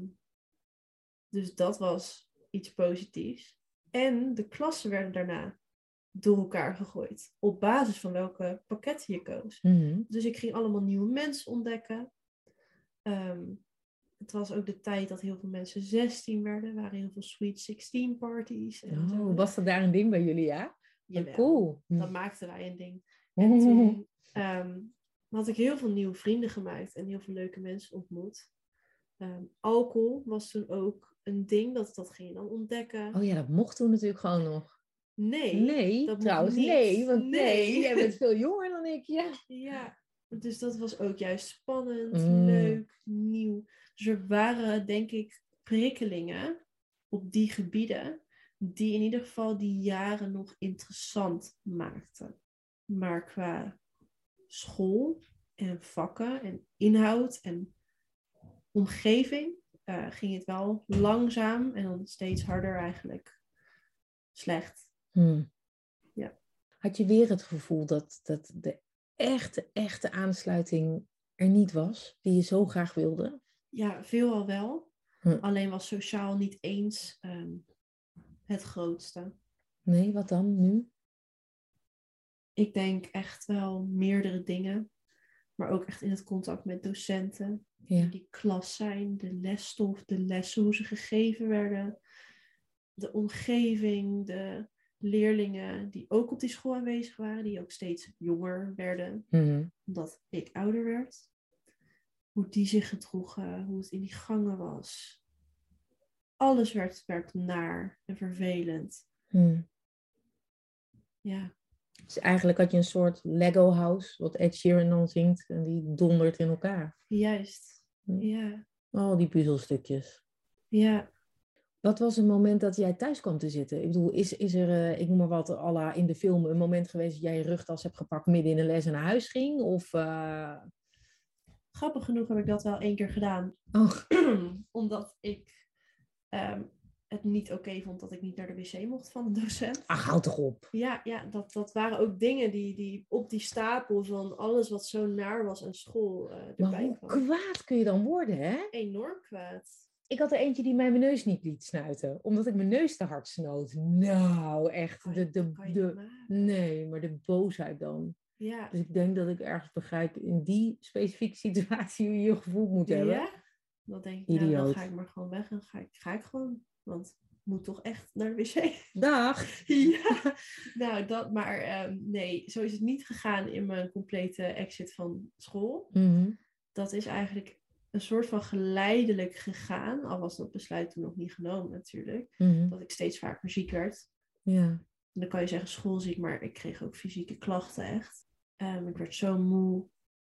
dus dat was iets positiefs. En de klassen werden daarna door elkaar gegooid. Op basis van welke pakketten je koos. Mhm. Dus ik ging allemaal nieuwe mensen ontdekken. Ehm, het was ook de tijd dat heel veel mensen 16 werden. Er waren heel veel Sweet 16 parties. En zo. Oh, was dat daar een ding bij jullie, ja? Jawel, Cool. Dat maakten wij een ding. En toen ehm, had ik heel veel nieuwe vrienden gemaakt en heel veel leuke mensen ontmoet. Ehm, alcohol was toen ook een ding, dat, dat ging je dan ontdekken. Oh ja, dat mocht toen natuurlijk gewoon nog. nee, Nee, dat trouwens, niet. nee. Want nee. Nee. jij bent veel jonger dan ik, ja. Ja, dus dat was ook juist spannend, Mm. leuk, nieuw. Dus er waren, denk ik, prikkelingen op die gebieden, die in ieder geval die jaren nog interessant maakten. Maar qua school en vakken en inhoud en omgeving eh, ging het wel langzaam en dan steeds harder eigenlijk slecht. Hmm. Ja. Had je weer het gevoel dat, dat de echte, echte aansluiting er niet was, die je zo graag wilde? Ja, veelal wel. Hm. Alleen was sociaal niet eens ehm, het grootste. Nee, wat dan nu? Ik denk echt wel meerdere dingen. Maar ook echt in het contact met docenten. Ja. Die klas zijn, de lesstof, de lessen, hoe ze gegeven werden. De omgeving, de leerlingen die ook op die school aanwezig waren. Die ook steeds jonger werden, Mhm. omdat ik ouder werd. Hoe die zich gedroegen, hoe het in die gangen was. Alles werd, werd naar en vervelend. Hmm. Ja, Dus eigenlijk had je een soort Lego house, wat Ed Sheeran dan zingt, en die dondert in elkaar. juist. Hm. Ja, Al die puzzelstukjes. ja. Wat was het moment dat jij thuis kwam te zitten? Ik bedoel, is, is er, eh, ik noem maar wat, à la in de film, een moment geweest dat jij je rugtas hebt gepakt midden in een les en naar huis ging? Of, eh, Grappig genoeg heb ik dat wel één keer gedaan. oh, Omdat ik ehm, het niet oké vond dat ik niet naar de wc mocht van een docent. ach, houd toch op. Ja, ja dat, dat waren ook dingen die, die op die stapel van alles wat zo naar was aan school eh, Maar erbij hoe kwam. kwaad kun je dan worden, hè? Enorm kwaad. Ik had er eentje die mij mijn neus niet liet snuiten, omdat ik mijn neus te hard snoot. Nou, echt. Kan De, de, de, nee, maar de boosheid dan. Ja. Dus ik denk dat ik ergens begrijp in die specifieke situatie hoe je je gevoeld moet hebben. Ja? Dan denk ik, nou, dan ga ik maar gewoon weg en ga ik, ga ik gewoon. Want ik moet toch echt naar de wc. Dag! ja, nou dat, maar ehm, nee, zo is het niet gegaan in mijn complete exit van school. Mhm. Dat is eigenlijk een soort van geleidelijk gegaan, al was dat besluit toen nog niet genomen natuurlijk, Mhm. dat ik steeds vaker ziek werd. Ja. En dan kan je zeggen schoolziek, maar ik kreeg ook fysieke klachten echt. Ehm, ik werd zo moe.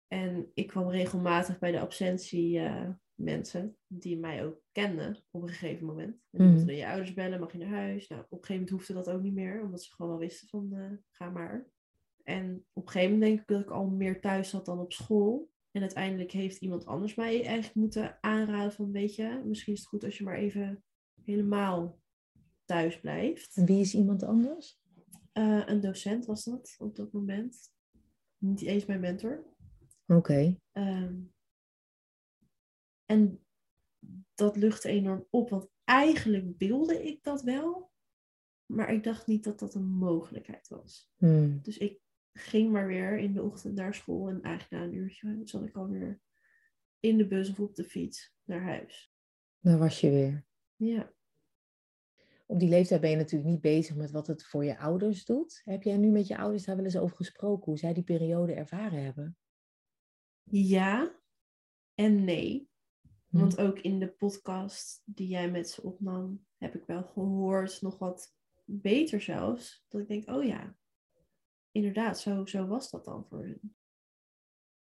En ik kwam regelmatig bij de absentie eh, mensen die mij ook kenden op een gegeven moment. En Mhm. dan je ouders bellen, mag je naar huis? Nou, op een gegeven moment hoefde dat ook niet meer, omdat ze gewoon wel wisten van eh, ga maar. En op een gegeven moment denk ik dat ik al meer thuis zat dan op school. En uiteindelijk heeft iemand anders mij eigenlijk moeten aanraden van weet je, misschien is het goed als je maar even helemaal thuis blijft. En wie is iemand anders? Eh, een docent was dat op dat moment. Niet eens mijn mentor. Oké. Ehm, en dat luchtte enorm op, want eigenlijk wilde ik dat wel. Maar ik dacht niet dat dat een mogelijkheid was. Hmm. Dus ik ging maar weer in de ochtend naar school. En eigenlijk na een uurtje zat ik alweer in de bus of op de fiets naar huis. Daar was je weer. Ja. Op die leeftijd ben je natuurlijk niet bezig met wat het voor je ouders doet. Heb jij nu met je ouders daar wel eens over gesproken, hoe zij die periode ervaren hebben? Ja en nee. Hm. Want ook in de podcast die jij met ze opnam, heb ik wel gehoord, nog wat beter zelfs, dat ik denk, oh ja, inderdaad, zo, zo was dat dan voor hun.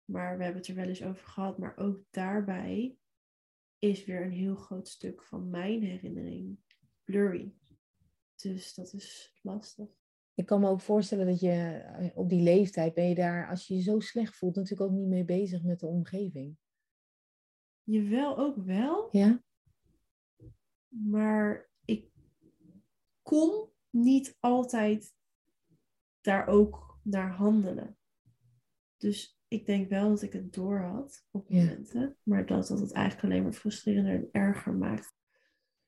Maar we hebben het er wel eens over gehad, maar ook daarbij is weer een heel groot stuk van mijn herinnering blurry. Dus dat is lastig. Ik kan me ook voorstellen dat je eh, op die leeftijd ben je daar, als je je zo slecht voelt, natuurlijk ook niet mee bezig met de omgeving. Jawel, ook wel. Ja? Maar ik kon niet altijd daar ook naar handelen. Dus ik denk wel dat ik het door had op Ja. momenten. Maar dat dat het eigenlijk alleen maar frustrerender en erger maakt.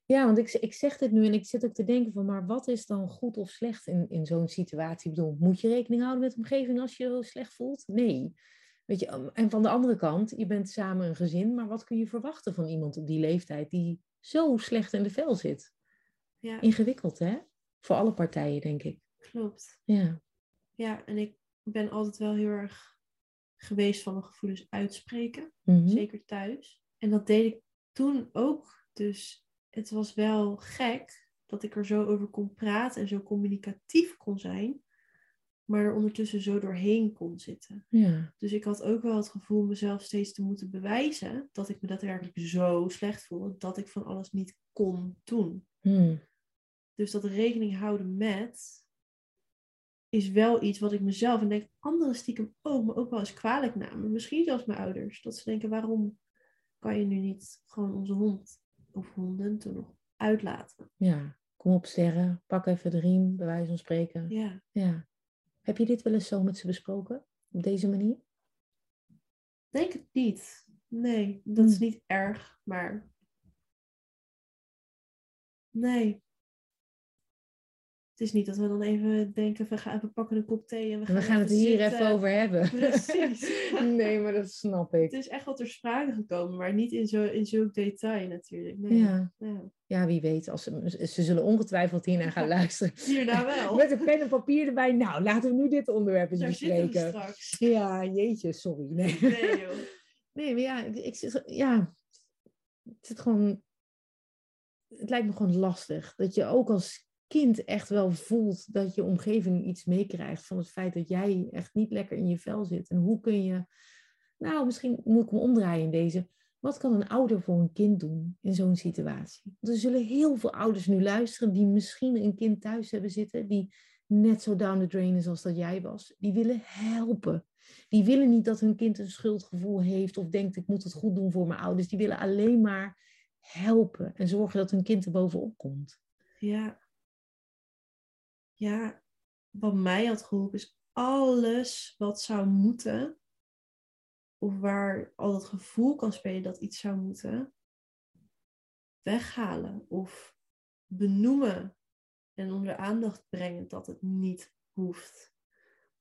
Ja, want ik, ik zeg dit nu en ik zit ook te denken van, maar wat is dan goed of slecht in, in zo'n situatie? Ik bedoel, moet je rekening houden met de omgeving als je je slecht voelt? Nee. Weet je, um, en van de andere kant, je bent samen een gezin, maar wat kun je verwachten van iemand op die leeftijd die zo slecht in de vel zit? Ja, Ingewikkeld, hè? Voor alle partijen, denk ik. klopt. Ja. Ja, en ik ben altijd wel heel erg geweest van mijn gevoelens uitspreken. Mhm. Zeker thuis. En dat deed ik toen ook. Dus het was wel gek dat ik er zo over kon praten en zo communicatief kon zijn. Maar er ondertussen zo doorheen kon zitten. Ja. Dus ik had ook wel het gevoel mezelf steeds te moeten bewijzen dat ik me daadwerkelijk zo slecht voelde dat ik van alles niet kon doen. Hm. Dus dat rekening houden met is wel iets wat ik mezelf en denk anderen stiekem ook, maar ook wel eens kwalijk namen. Misschien zelfs mijn ouders. Dat ze denken, waarom kan je nu niet gewoon onze hond of honden toen nog uitlaten? ja. Kom op, sterren. Pak even de riem, bij wijze van spreken. Ja, Ja. Heb je dit wel eens zo met ze besproken? Op deze manier? denk het niet. Nee, dat is Hmm. niet erg, maar nee. Het is niet dat we dan even denken, we gaan even pakken een kop thee en we gaan, We gaan het hier zitten. even over hebben. Precies. nee, maar dat snap Het ik. is echt wel ter sprake gekomen, maar niet in, zo, in zulk detail natuurlijk. Nee. Ja. Ja. ja, wie weet. Als ze, ze zullen ongetwijfeld hiernaar gaan luisteren. Hierna wel. Met een pen en papier erbij. Nou, laten we nu dit onderwerp eens Daar we bespreken. straks. Ja, jeetje, sorry. Nee, Nee joh. nee maar ja, ik, ik zit, ja, het zit gewoon, het lijkt me gewoon lastig. Dat je ook als kind echt wel voelt dat je omgeving iets meekrijgt van het feit dat jij echt niet lekker in je vel zit. En hoe kun je, nou, misschien moet ik me omdraaien in deze. Wat kan een ouder voor een kind doen in zo'n situatie? Er zullen heel veel ouders nu luisteren die misschien een kind thuis hebben zitten, die net zo down the drain is als dat jij was. Die willen helpen. Die willen niet dat hun kind een schuldgevoel heeft of denkt ik moet het goed doen voor mijn ouders. Die willen alleen maar helpen en zorgen dat hun kind er bovenop komt. Ja. Ja, wat mij had geholpen is alles wat zou moeten, of waar al dat gevoel kan spelen dat iets zou moeten, weghalen of benoemen en onder aandacht brengen dat het niet hoeft.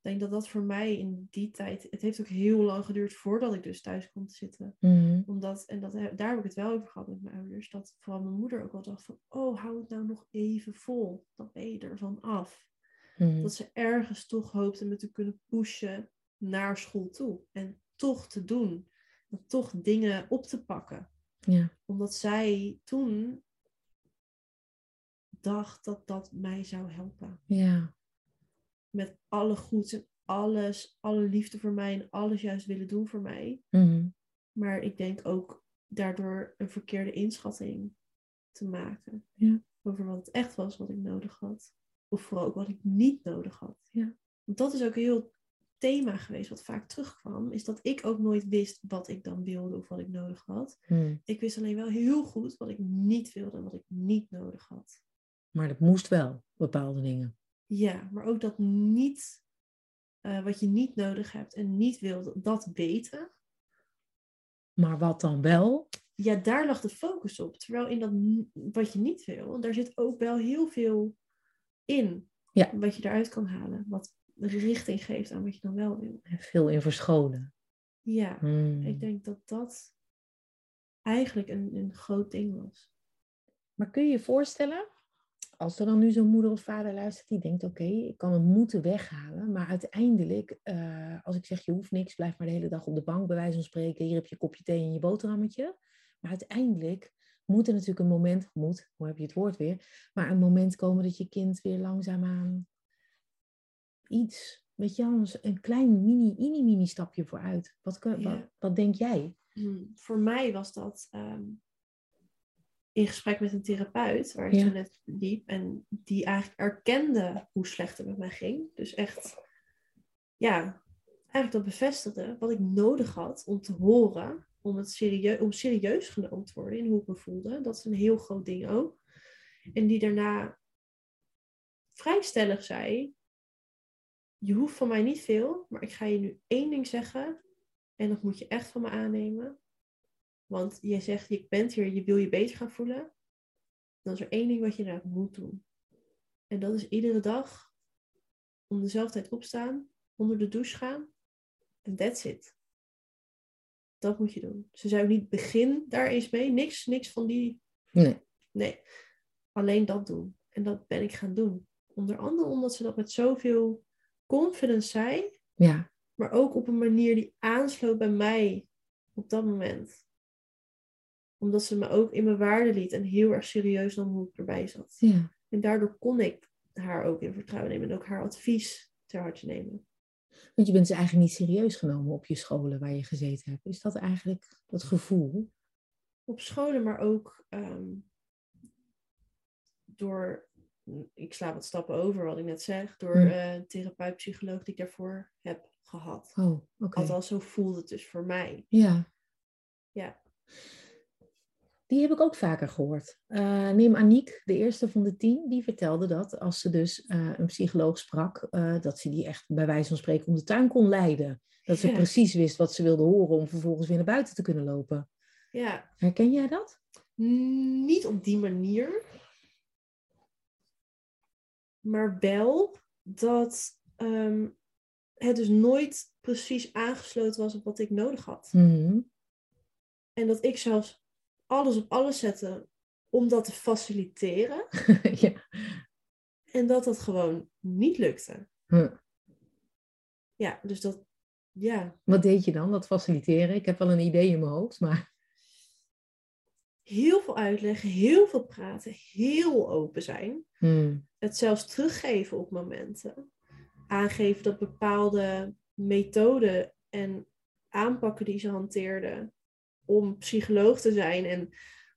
Ik denk dat dat voor mij in die tijd, het heeft ook heel lang geduurd voordat ik dus thuis kon te zitten. Mhm. Omdat, en dat, daar heb ik het wel over gehad met mijn ouders, dat vooral mijn moeder ook wel dacht van, oh, hou het nou nog even vol, dan ben je ervan af. Mhm. Dat ze ergens toch hoopte me te kunnen pushen naar school toe. En toch te doen. En toch dingen op te pakken. Ja. Omdat zij toen dacht dat dat mij zou helpen. Ja. Met alle goeds en alles, alle liefde voor mij en alles juist willen doen voor mij. Mhm. Maar ik denk ook daardoor een verkeerde inschatting te maken. Ja. Over wat het echt was wat ik nodig had. Of vooral ook wat ik niet nodig had. Ja. Want dat is ook een heel thema geweest wat vaak terugkwam. Is dat ik ook nooit wist wat ik dan wilde of wat ik nodig had. Mhm. Ik wist alleen wel heel goed wat ik niet wilde en wat ik niet nodig had. Maar dat moest wel, bepaalde dingen. Ja, maar ook dat niet, eh, wat je niet nodig hebt en niet wilde, dat weten. Maar wat dan wel? Ja, daar lag de focus op. Terwijl in dat wat je niet wil, daar zit ook wel heel veel in. Ja. Wat je eruit kan halen. Wat richting geeft aan wat je dan wel wil. Veel in verscholen. Ja, Mhm. ik denk dat dat eigenlijk een, een groot ding was. Maar kun je je voorstellen, als er dan nu zo'n moeder of vader luistert die denkt, oké, ik kan het moeten weghalen, maar uiteindelijk, eh, als ik zeg je hoeft niks, blijf maar de hele dag op de bank, bij wijze van spreken, hier heb je kopje thee en je boterhammetje. Maar uiteindelijk moet er natuurlijk een moment, moet, hoe heb je het woord weer, maar een moment komen dat je kind weer langzaamaan iets, weet je, wel, een klein mini, mini, mini stapje vooruit. Wat, kun- Ja. wat, wat denk jij? Hmm, Voor mij was dat ehm, in gesprek met een therapeut, waar ik Ja. toen net liep, en die eigenlijk erkende hoe slecht het met mij ging. Dus echt, ja, eigenlijk dat bevestigde wat ik nodig had om te horen, om, het serieus, om serieus genomen te worden in hoe ik me voelde. Dat is een heel groot ding ook. En die daarna vrij stellig zei, je hoeft van mij niet veel, maar ik ga je nu één ding zeggen en dat moet je echt van me aannemen. Want je zegt, je bent hier, je wil je beter gaan voelen. Dan is er één ding wat je inderdaad moet doen. En dat is iedere dag om dezelfde tijd opstaan, onder de douche gaan. En that's it. Dat moet je doen. Ze zei ook niet, begin daar eens mee. Niks, niks van die, Nee. nee. Alleen dat doen. En dat ben ik gaan doen. Onder andere omdat ze dat met zoveel confidence zei Ja, maar ook op een manier die aansloot bij mij op dat moment. Omdat ze me ook in mijn waarde liet en heel erg serieus nam hoe ik erbij zat. ja. En daardoor kon ik haar ook in vertrouwen nemen en ook haar advies ter harte nemen. Want je bent dus eigenlijk niet serieus genomen op je scholen waar je gezeten hebt. Is dat eigenlijk het gevoel? Op scholen, maar ook ehm, door, ik sla wat stappen over wat ik net zeg, door Hm. eh, een therapeut, psycholoog die ik daarvoor heb gehad. Oh, oké. Althans, zo voelde het dus voor mij. Ja. Ja. Die heb ik ook vaker gehoord. Eh, neem Aniek, de eerste van de tien, die vertelde dat als ze dus eh, een psycholoog sprak, eh, dat ze die echt bij wijze van spreken om de tuin kon leiden. Dat ze Ja. precies wist wat ze wilde horen om vervolgens weer naar buiten te kunnen lopen. Ja, Herken jij dat? Niet op die manier. Maar wel dat ehm, het dus nooit precies aangesloten was op wat ik nodig had. Mhm. En dat ik zelfs alles op alles zette om dat te faciliteren. ja. En dat dat gewoon niet lukte. Ja, dus dat, ja, Wat deed je dan, dat faciliteren? Ik heb wel een idee in mijn hoofd, maar... heel veel uitleggen, heel veel praten, heel open zijn. Hmm. het zelfs teruggeven op momenten. Aangeven dat bepaalde methoden en aanpakken die ze hanteerde om psycholoog te zijn en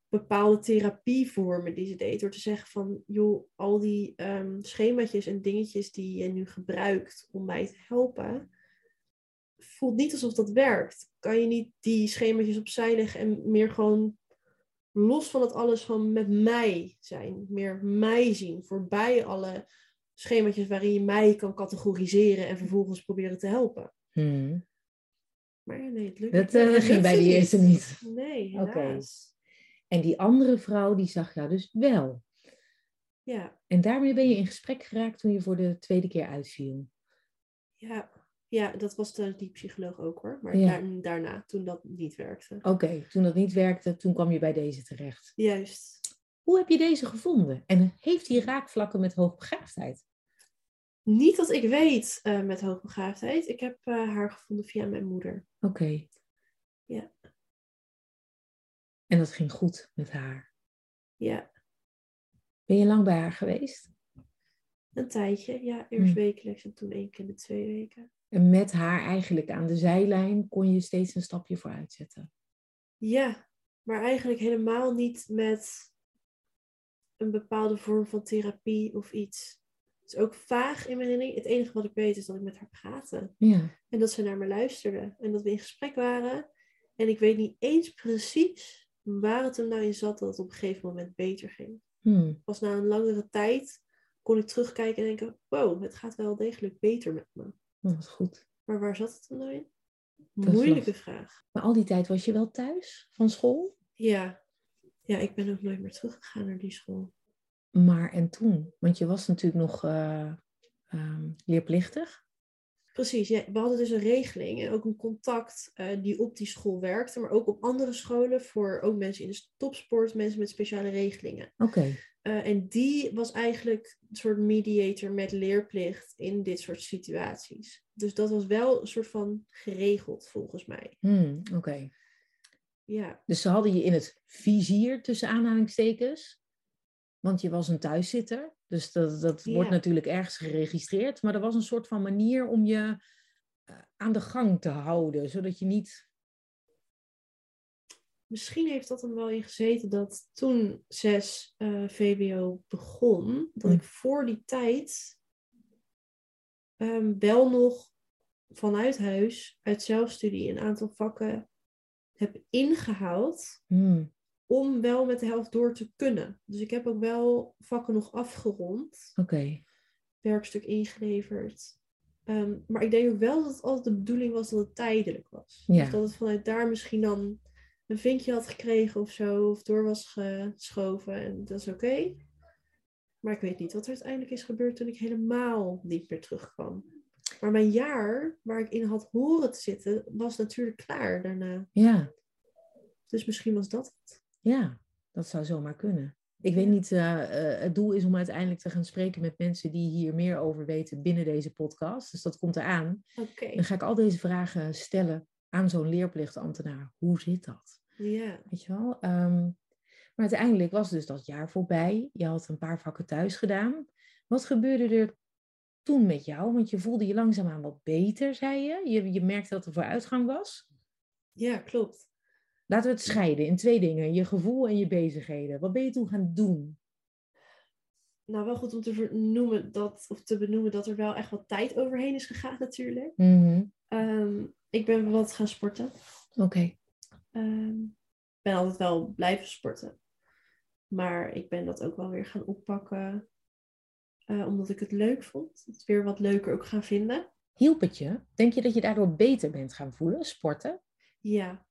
bepaalde therapievormen die ze deed. Door te zeggen van, joh, al die ehm schemaatjes en dingetjes die je nu gebruikt om mij te helpen, voelt niet alsof dat werkt. Kan je niet die schemaatjes opzij leggen en meer gewoon los van het alles van met mij zijn. Meer mij zien. Voorbij alle schemaatjes waarin je mij kan categoriseren en vervolgens proberen te helpen. Hmm. Maar ja, nee, het lukt Dat niet. eh, Het ging bij die eerste niet. Nee, helaas. En die andere vrouw, die zag jou dus wel. Ja, En daarmee ben je in gesprek geraakt toen je voor de tweede keer uitviel. ja. Ja, dat was de, die psycholoog ook hoor. Maar Ja. daar- daarna, toen dat niet werkte. Oké, toen dat niet werkte, toen kwam je bij deze terecht. Juist. Hoe heb je deze gevonden? En heeft die raakvlakken met hoogbegaafdheid? Niet dat ik weet eh, met hoogbegaafdheid. Ik heb eh, haar gevonden via mijn moeder. Oké. Ja. En dat ging goed met haar. Ja, Ben je lang bij haar geweest? een tijdje. Ja, eerst Hmm. wekelijks en toen één keer in de twee weken. En met haar eigenlijk aan de zijlijn kon je steeds een stapje vooruit zetten. Ja, maar eigenlijk helemaal niet met een bepaalde vorm van therapie of iets. Het is ook vaag in mijn herinnering. Het enige wat ik weet is dat ik met haar praatte. Ja. En dat ze naar me luisterde. En dat we in gesprek waren. En ik weet niet eens precies waar het hem nou in zat dat het op een gegeven moment beter ging. Hmm. Pas na een langere tijd kon ik terugkijken en denken: wow, het gaat wel degelijk beter met me. Dat was goed. Maar waar zat het dan nou in? is Moeilijke vraag. Maar al die tijd was je wel thuis van school? Ja. ja, ik ben ook nooit meer teruggegaan naar die school. Maar en toen? Want je was natuurlijk nog eh, ehm, leerplichtig. Precies, ja, we hadden dus een regeling en ook een contact eh, die op die school werkte, maar ook op andere scholen voor ook mensen in de topsport, mensen met speciale regelingen. Oké. Eh, en die was eigenlijk een soort mediator met leerplicht in dit soort situaties. Dus dat was wel een soort van geregeld volgens mij. Hmm, Oké. Ja, Dus ze hadden je in het vizier tussen aanhalingstekens. Want je was een thuiszitter. Dus dat, dat Ja. wordt natuurlijk ergens geregistreerd. Maar er was een soort van manier om je eh, aan de gang te houden. Zodat je niet. misschien heeft dat er wel in gezeten dat toen 6 eh, VWO begon, dat Hm. ik voor die tijd ehm, wel nog vanuit huis, uit zelfstudie, een aantal vakken heb ingehaald Hmm, om wel met de helft door te kunnen. Dus ik heb ook wel vakken nog afgerond, Oké. werkstuk ingeleverd. Ehm, maar ik denk ook wel dat het altijd de bedoeling was dat het tijdelijk was. Ja. Dat het vanuit daar misschien dan een vinkje had gekregen of zo, of door was geschoven en dat is oké. Maar ik weet niet wat er uiteindelijk is gebeurd toen ik helemaal niet meer terugkwam. Maar mijn jaar waar ik in had horen te zitten, was natuurlijk klaar daarna. Ja, Dus misschien was dat het. Ja, dat zou zomaar kunnen. Ik weet niet, eh, eh, het doel is om uiteindelijk te gaan spreken met mensen die hier meer over weten binnen deze podcast. Dus dat komt eraan. Oké. Dan ga ik al deze vragen stellen aan zo'n leerplichtambtenaar. Hoe zit dat? Ja. Weet je wel? Ehm, maar uiteindelijk was dus dat jaar voorbij. Je had een paar vakken thuis gedaan. Wat gebeurde er toen met jou? Want je voelde je langzaamaan wat beter, zei je. Je, je merkte dat er vooruitgang was. ja, klopt. Laten we het scheiden in twee dingen. Je gevoel en je bezigheden. Wat ben je toen gaan doen? Nou, wel goed om te vernoemen dat, of te benoemen dat er wel echt wat tijd overheen is gegaan natuurlijk. Mhm. Ehm, ik ben wat gaan sporten. Oké. Ehm, Ik ben altijd wel blijven sporten. Maar ik ben dat ook wel weer gaan oppakken. eh, omdat ik het leuk vond. Het weer wat leuker ook gaan vinden. Hielp het je? Denk je dat je daardoor beter bent gaan voelen, sporten? Ja.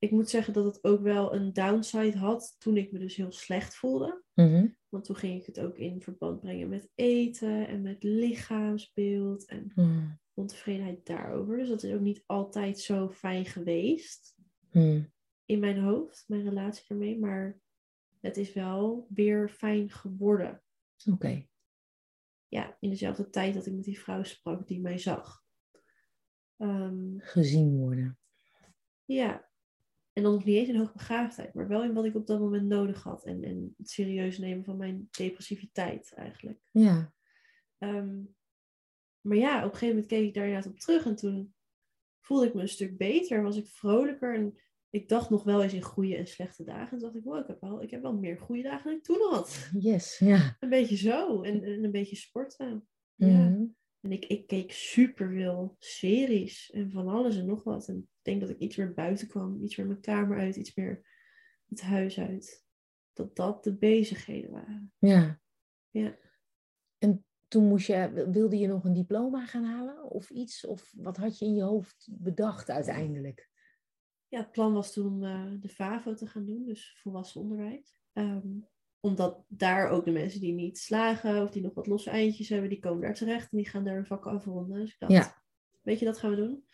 Ik moet zeggen dat het ook wel een downside had toen ik me dus heel slecht voelde. Mhm. Want toen ging ik het ook in verband brengen met eten en met lichaamsbeeld en Mhm. ontevredenheid daarover. Dus dat is ook niet altijd zo fijn geweest Mhm. in mijn hoofd, mijn relatie ermee. Maar het is wel weer fijn geworden. Oké. Ja, in dezelfde tijd dat ik met die vrouw sprak die mij zag. Ehm, Gezien worden. ja, en dan nog niet eens in hoogbegaafdheid, maar wel in wat ik op dat moment nodig had. En, en het serieus nemen van mijn depressiviteit eigenlijk. Ja. Ehm, maar ja, op een gegeven moment keek ik daar inderdaad op terug en toen voelde ik me een stuk beter, was ik vrolijker en ik dacht nog wel eens in goede en slechte dagen. En toen dacht ik, wow, ik heb wel, ik heb wel meer goede dagen dan ik toen had. Yes. Ja. Een beetje zo en, en een beetje sporten. Ja. Mhm. En ik, ik keek super veel series en van alles en nog wat. En denk dat ik iets meer buiten kwam, iets meer mijn kamer uit, iets meer het huis uit. Dat dat de bezigheden waren. Ja. Ja. En toen moest je, wilde je nog een diploma gaan halen of iets? Of wat had je in je hoofd bedacht uiteindelijk? ja, het plan was toen om eh, de FAVO te gaan doen, dus volwassen onderwijs. Ehm, omdat daar ook de mensen die niet slagen of die nog wat losse eindjes hebben, die komen daar terecht en die gaan daar hun vakken afronden. Dus ik dacht, Ja. weet je, dat gaan we doen.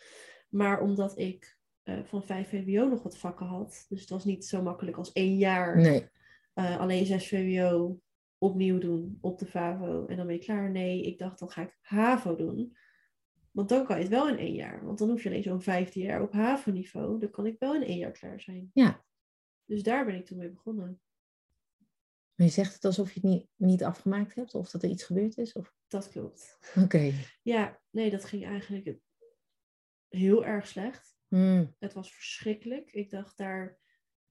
Maar omdat ik eh, van 5 VWO nog wat vakken had, dus het was niet zo makkelijk als één jaar Nee. eh, alleen 6 VWO opnieuw doen op de FAVO en dan ben je klaar. Nee, ik dacht dan ga ik HAVO doen. Want dan kan je het wel in één jaar. Want dan hoef je alleen zo'n 15 jaar op HAVO-niveau. Dan kan ik wel in één jaar klaar zijn. Ja. Dus daar ben ik toen mee begonnen. Maar je zegt het alsof je het niet, niet afgemaakt hebt of dat er iets gebeurd is? Of... Dat klopt. Oké. Ja, nee, dat ging eigenlijk heel erg slecht. Hmm. Het was verschrikkelijk. Ik dacht, daar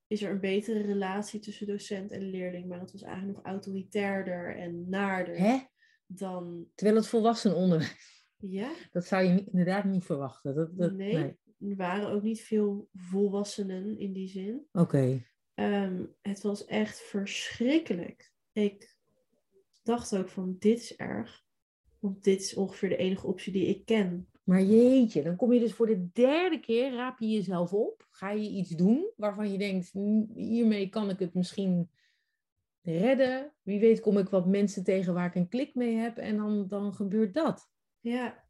is er een betere relatie tussen docent en leerling. Maar het was eigenlijk nog autoritairder en naarder Hè? dan... Terwijl het volwassen onderwijs, Ja, dat zou je inderdaad niet verwachten. Dat, dat, nee. Er waren ook niet veel volwassenen in die zin. Oké. Ehm, het was echt verschrikkelijk. Ik dacht ook van, dit is erg. Want dit is ongeveer de enige optie die ik ken. Maar jeetje, dan kom je dus voor de derde keer, raap je jezelf op. Ga je iets doen waarvan je denkt, "Hm, hiermee kan ik het misschien redden. Wie weet kom ik wat mensen tegen waar ik een klik mee heb en dan, dan gebeurt dat. Ja,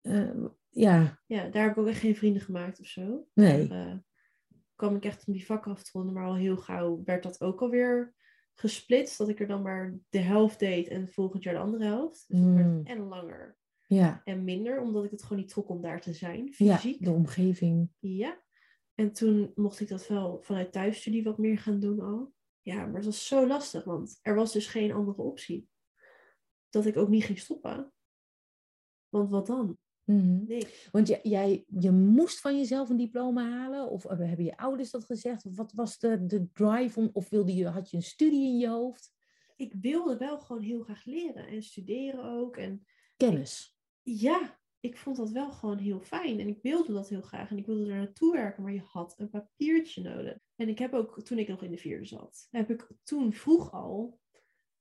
Eh, ja, ja, daar heb ik ook echt geen vrienden gemaakt of zo. nee. eh, kwam ik echt om die vakken af te ronden, maar al heel gauw werd dat ook alweer gesplitst. Dat ik er dan maar de helft deed en volgend jaar de andere helft. Dus het Mm. werd en langer Ja, en minder, omdat ik het gewoon niet trok om daar te zijn, ja, fysiek. de omgeving. Ja. En toen mocht ik dat wel vanuit thuisstudie wat meer gaan doen al. Ja, maar het was zo lastig, want er was dus geen andere optie. Dat ik ook niet ging stoppen. Want wat dan? Mhm. Nee. Want jij, jij, je moest van jezelf een diploma halen? Of eh, hebben je ouders dat gezegd? Of wat was de, de drive? Om, of wilde je, had je een studie in je hoofd? Ik wilde wel gewoon heel graag leren en studeren ook. En Kennis. Ja, ik vond dat wel gewoon heel fijn. En ik wilde dat heel graag. En ik wilde er naartoe werken, maar je had een papiertje nodig. En ik heb ook, toen ik nog in de vierde zat, heb ik toen vroeg al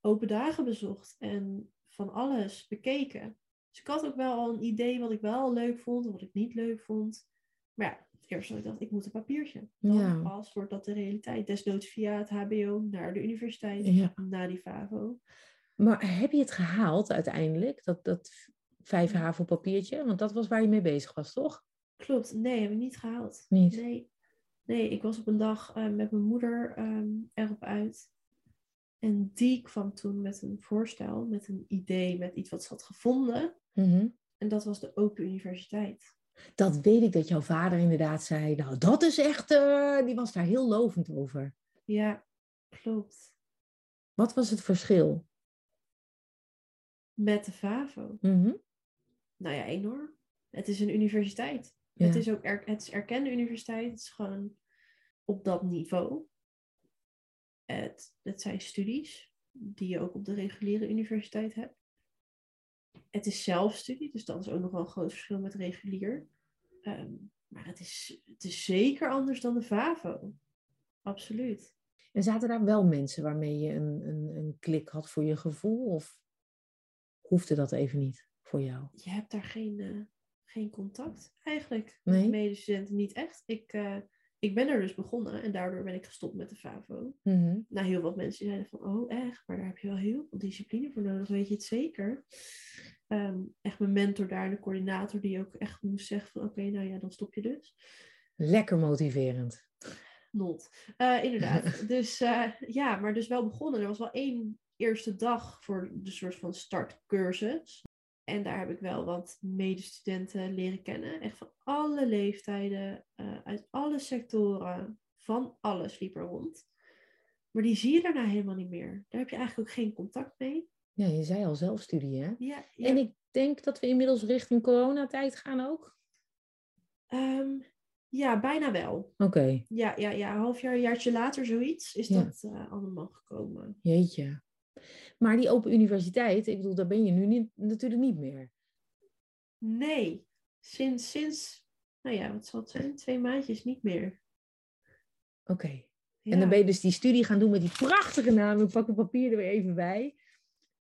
open dagen bezocht en van alles bekeken. Dus ik had ook wel al een idee wat ik wel leuk vond en wat ik niet leuk vond. Maar ja, eerst had ik dacht, ik moet een papiertje. Dan Ja. pas wordt dat de realiteit. Desnoods via het hbo naar de universiteit, Ja. na die FAVO. Maar heb je het gehaald uiteindelijk? Dat, dat vijf HAVO papiertje? Want dat was waar je mee bezig was, toch? Klopt, nee, heb ik niet gehaald. Niet? Nee, nee ik was op een dag eh, met mijn moeder ehm, erop uit. En die kwam toen met een voorstel, met een idee, met iets wat ze had gevonden. Mhm. En dat was de Open Universiteit. Dat weet ik dat jouw vader inderdaad zei. Nou, dat is echt... eh, die was daar heel lovend over. Ja, klopt. Wat was het verschil? Met de FAVO. Mhm. Nou ja, enorm. Het is een universiteit. Ja. Het is ook er, het is erkende universiteit. Het is gewoon op dat niveau. Het, het zijn studies die je ook op de reguliere universiteit hebt. Het is zelfstudie, dus dat is ook nog wel een groot verschil met regulier. Ehm, maar het is, het is zeker anders dan de VAVO. Absoluut. En zaten daar wel mensen waarmee je een, een, een klik had voor je gevoel? Of hoefde dat even niet voor jou? Je hebt daar geen, eh, geen contact eigenlijk. Nee? Met medestudenten niet echt. Ik, eh, ik ben er dus begonnen en daardoor ben ik gestopt met de VAVO. Mhm. Nou, heel wat mensen die zeiden van, oh echt, maar daar heb je wel heel veel discipline voor nodig, weet je het zeker? Ehm, echt mijn mentor daar, de coördinator, die ook echt moest zeggen van, oké, nou ja, dan stop je dus. Lekker motiverend. Not. Eh, inderdaad. dus ja, maar dus wel begonnen. Er was wel één eerste dag voor de soort van startcursus. En daar heb ik wel wat medestudenten leren kennen. Echt van alle leeftijden, eh, uit alle sectoren, van alles liep er rond. Maar die zie je daarna helemaal niet meer. Daar heb je eigenlijk ook geen contact mee. Ja, je zei al zelfstudie, hè? Ja, ja. En ik denk dat we inmiddels richting coronatijd gaan ook. Ehm, ja bijna wel. Oké, Ja, ja, ja, een half jaar, een jaartje later zoiets is Ja. dat eh, allemaal gekomen. jeetje. Maar die Open Universiteit, ik bedoel, daar ben je nu niet, natuurlijk niet meer. Nee, sinds, sinds, nou ja, wat zal het zijn? Twee maandjes niet meer. Oké. Ja. En dan ben je dus die studie gaan doen met die prachtige naam. Ik pak het papier er weer even bij.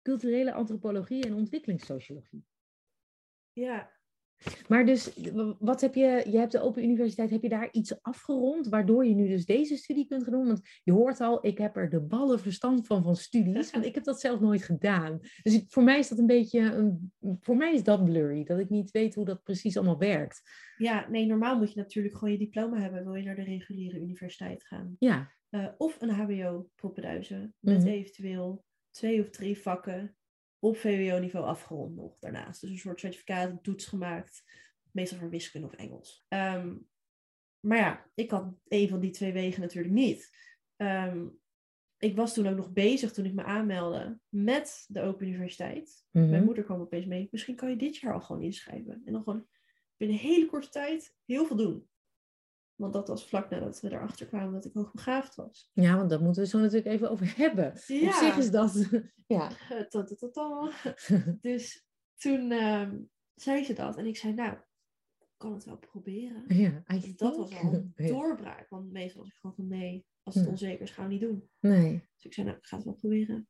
Culturele antropologie en ontwikkelingssociologie. Ja, Maar dus, wat heb je, je hebt de Open Universiteit, heb je daar iets afgerond, waardoor je nu dus deze studie kunt gaan doen? Want je hoort al, ik heb er de ballen verstand van, van studies, want ik heb dat zelf nooit gedaan. Dus ik- voor mij is dat een beetje, een, voor mij is dat blurry, dat ik niet weet hoe dat precies allemaal werkt. Ja, nee, normaal moet je natuurlijk gewoon je diploma hebben. Wil je naar de reguliere universiteit gaan. Ja, Eh, of een HBO poppenduizen. Met Mhm. eventueel twee of drie vakken op VWO-niveau afgerond nog daarnaast. Dus een soort certificaat, een toets gemaakt. Meestal voor wiskunde of Engels. Ehm, maar ja, ik had een van die twee wegen natuurlijk niet. Ehm, ik was toen ook nog bezig toen ik me aanmeldde met de Open Universiteit. Mhm. Mijn moeder kwam opeens mee. Misschien kan je dit jaar al gewoon inschrijven. En dan gewoon binnen een hele korte tijd heel veel doen. Want dat was vlak nadat we erachter kwamen dat ik hoogbegaafd was. ja, want daar moeten we zo natuurlijk even over hebben. Op Ja. zich is dat, ja. Ta- ta. Dus toen ehm, zei ze dat. En ik zei, nou, ik kan het wel proberen. ja Dus dat was al een doorbraak. Want meestal was ik gewoon van, nee, als het Ja. onzeker is, gaan we niet doen. Nee. Dus ik zei, nou, ik ga het wel proberen.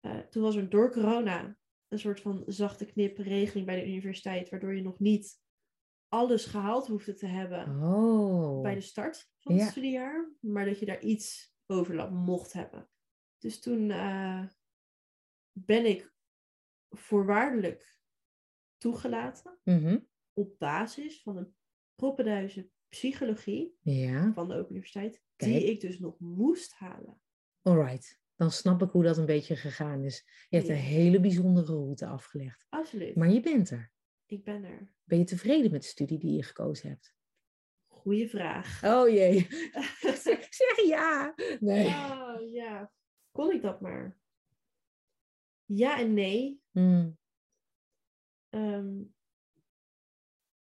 Eh, toen was er door corona een soort van zachte knip regeling bij de universiteit. Waardoor je nog niet alles gehaald hoefde te hebben Oh. bij de start van het Ja. studiejaar. Maar dat je daar iets overlap mocht hebben. Dus toen eh, ben ik voorwaardelijk toegelaten Mhm. op basis van een proppenduizen psychologie Ja, van de Open Universiteit. Kijk. Die ik dus nog moest halen. alright. Dan snap ik hoe dat een beetje gegaan is. Je hebt Ja. een hele bijzondere route afgelegd. Absoluut. Maar je bent er. Ik ben er. Ben je tevreden met de studie die je gekozen hebt? Goeie vraag. Oh jee. zeg ja. Nee. Oh ja, kon ik dat maar? Ja en nee. Hmm. Ehm,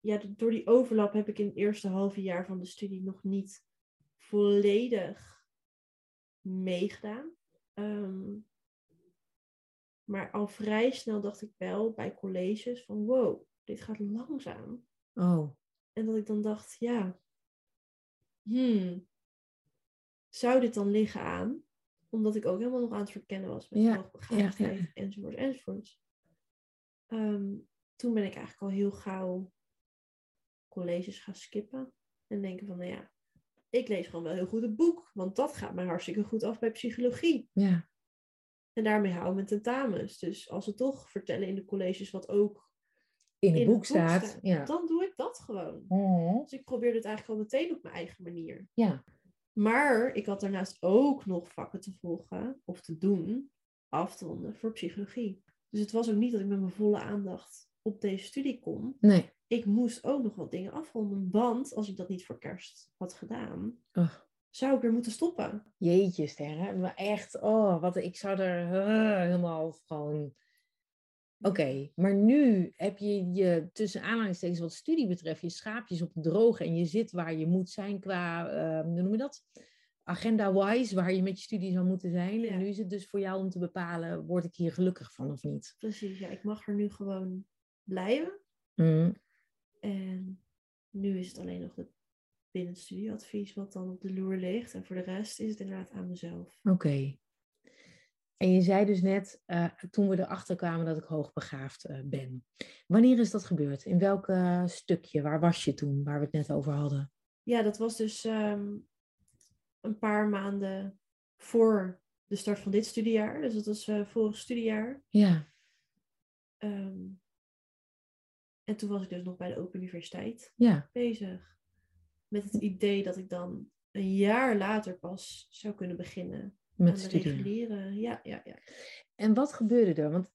ja, door die overlap heb ik in het eerste halve jaar van de studie nog niet volledig meegedaan. Ehm, maar al vrij snel dacht ik wel bij colleges van wow, dit gaat langzaam. Oh. En dat ik dan dacht, ja, hmm, zou dit dan liggen aan? Omdat ik ook helemaal nog aan het verkennen was met Ja, hoogbegaafdheid ja, ja. enzovoort enzovoort. Ehm, toen ben ik eigenlijk al heel gauw colleges gaan skippen. En denken van, nou ja, ik lees gewoon wel heel goed het boek. Want dat gaat mij hartstikke goed af bij psychologie. Ja. En daarmee hou ik mijn tentamens. Dus als ze toch vertellen in de colleges wat ook In het in boek staat. Ja. dan doe ik dat gewoon. Oh. Dus ik probeerde het eigenlijk al meteen op mijn eigen manier. Ja. Maar ik had daarnaast ook nog vakken te volgen of te doen, af te ronden voor psychologie. Dus het was ook niet dat ik met mijn volle aandacht op deze studie kon. Nee. Ik moest ook nog wat dingen afronden, want als ik dat niet voor kerst had gedaan, Oh. zou ik weer moeten stoppen. Jeetje, sterren. Maar echt, oh, wat ik zou er eh, helemaal gewoon. Oké, maar nu heb je je tussen aanhalingstekens wat studie betreft, je schaapjes op het droge en je zit waar je moet zijn qua, eh, hoe noem je dat? Agenda-wise, waar je met je studie zou moeten zijn. Ja. En nu is het dus voor jou om te bepalen, word ik hier gelukkig van of niet? Precies, ja, ik mag er nu gewoon blijven. Mm, En nu is het alleen nog het binnen het studieadvies wat dan op de loer ligt. En voor de rest is het inderdaad aan mezelf. Oké. En je zei dus net, eh, toen we erachter kwamen dat ik hoogbegaafd eh, ben. Wanneer is dat gebeurd? In welk eh, stukje? Waar was je toen, waar we het net over hadden? Ja, dat was dus ehm, een paar maanden voor de start van dit studiejaar. Dus dat was vorig studiejaar. Ja, Ehm, en toen was ik dus nog bij de Open Universiteit ja. bezig. Met het idee dat ik dan een jaar later pas zou kunnen beginnen Met reguliere. Ja, ja, ja. En wat gebeurde er? Want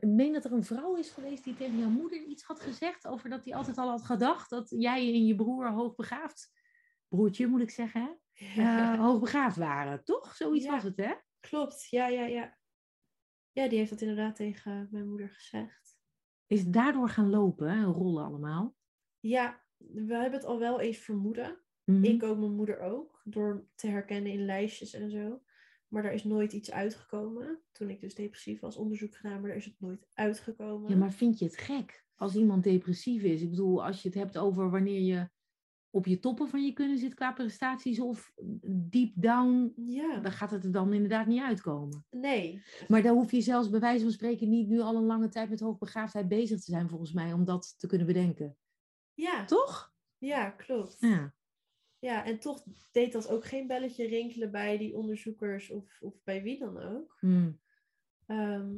ik meen dat er een vrouw is geweest die tegen jouw moeder iets had gezegd over dat hij altijd al had gedacht dat jij en je broer hoogbegaafd, broertje moet ik zeggen, hè? Eh, hoogbegaafd waren, toch? Zoiets Ja. was het, hè? Klopt, ja, ja, ja. Ja, die heeft dat inderdaad tegen mijn moeder gezegd. Is het daardoor gaan lopen, hè? rollen allemaal. Ja, we hebben het al wel eens vermoeden. Mhm. Ik ook, mijn moeder ook. Door te herkennen in lijstjes en zo. Maar daar is nooit iets uitgekomen. Toen ik dus depressief was, onderzoek gedaan, maar daar is het nooit uitgekomen. Ja, maar vind je het gek als iemand depressief is? Ik bedoel, als je het hebt over wanneer je op je toppen van je kunnen zit qua prestaties of deep down, Ja, dan gaat het er dan inderdaad niet uitkomen. nee. Maar dan hoef je zelfs bij wijze van spreken niet nu al een lange tijd met hoogbegaafdheid bezig te zijn volgens mij, om dat te kunnen bedenken. Ja, Toch? ja klopt. Ja. Ja, en toch deed dat ook geen belletje rinkelen bij die onderzoekers of, of bij wie dan ook. Hm. Ehm,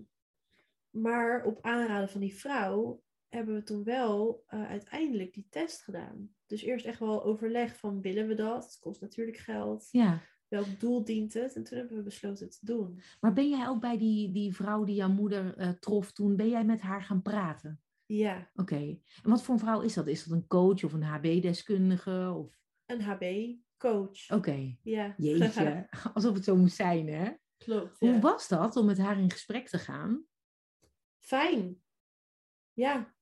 maar op aanraden van die vrouw hebben we toen wel eh, uiteindelijk die test gedaan. Dus eerst echt wel overleg van willen we dat? Het kost natuurlijk geld. ja. Welk doel dient het? En toen hebben we besloten het te doen. Maar ben jij ook bij die, die vrouw die jouw moeder eh, trof toen, ben jij met haar gaan praten? Ja, Oké. En wat voor een vrouw is dat? Is dat een coach of een HB-deskundige? Of... een HB-coach. Oké. Ja, Jeetje, alsof het zo moest zijn, hè? klopt. Hoe Ja. was dat om met haar in gesprek te gaan? Fijn. Ja,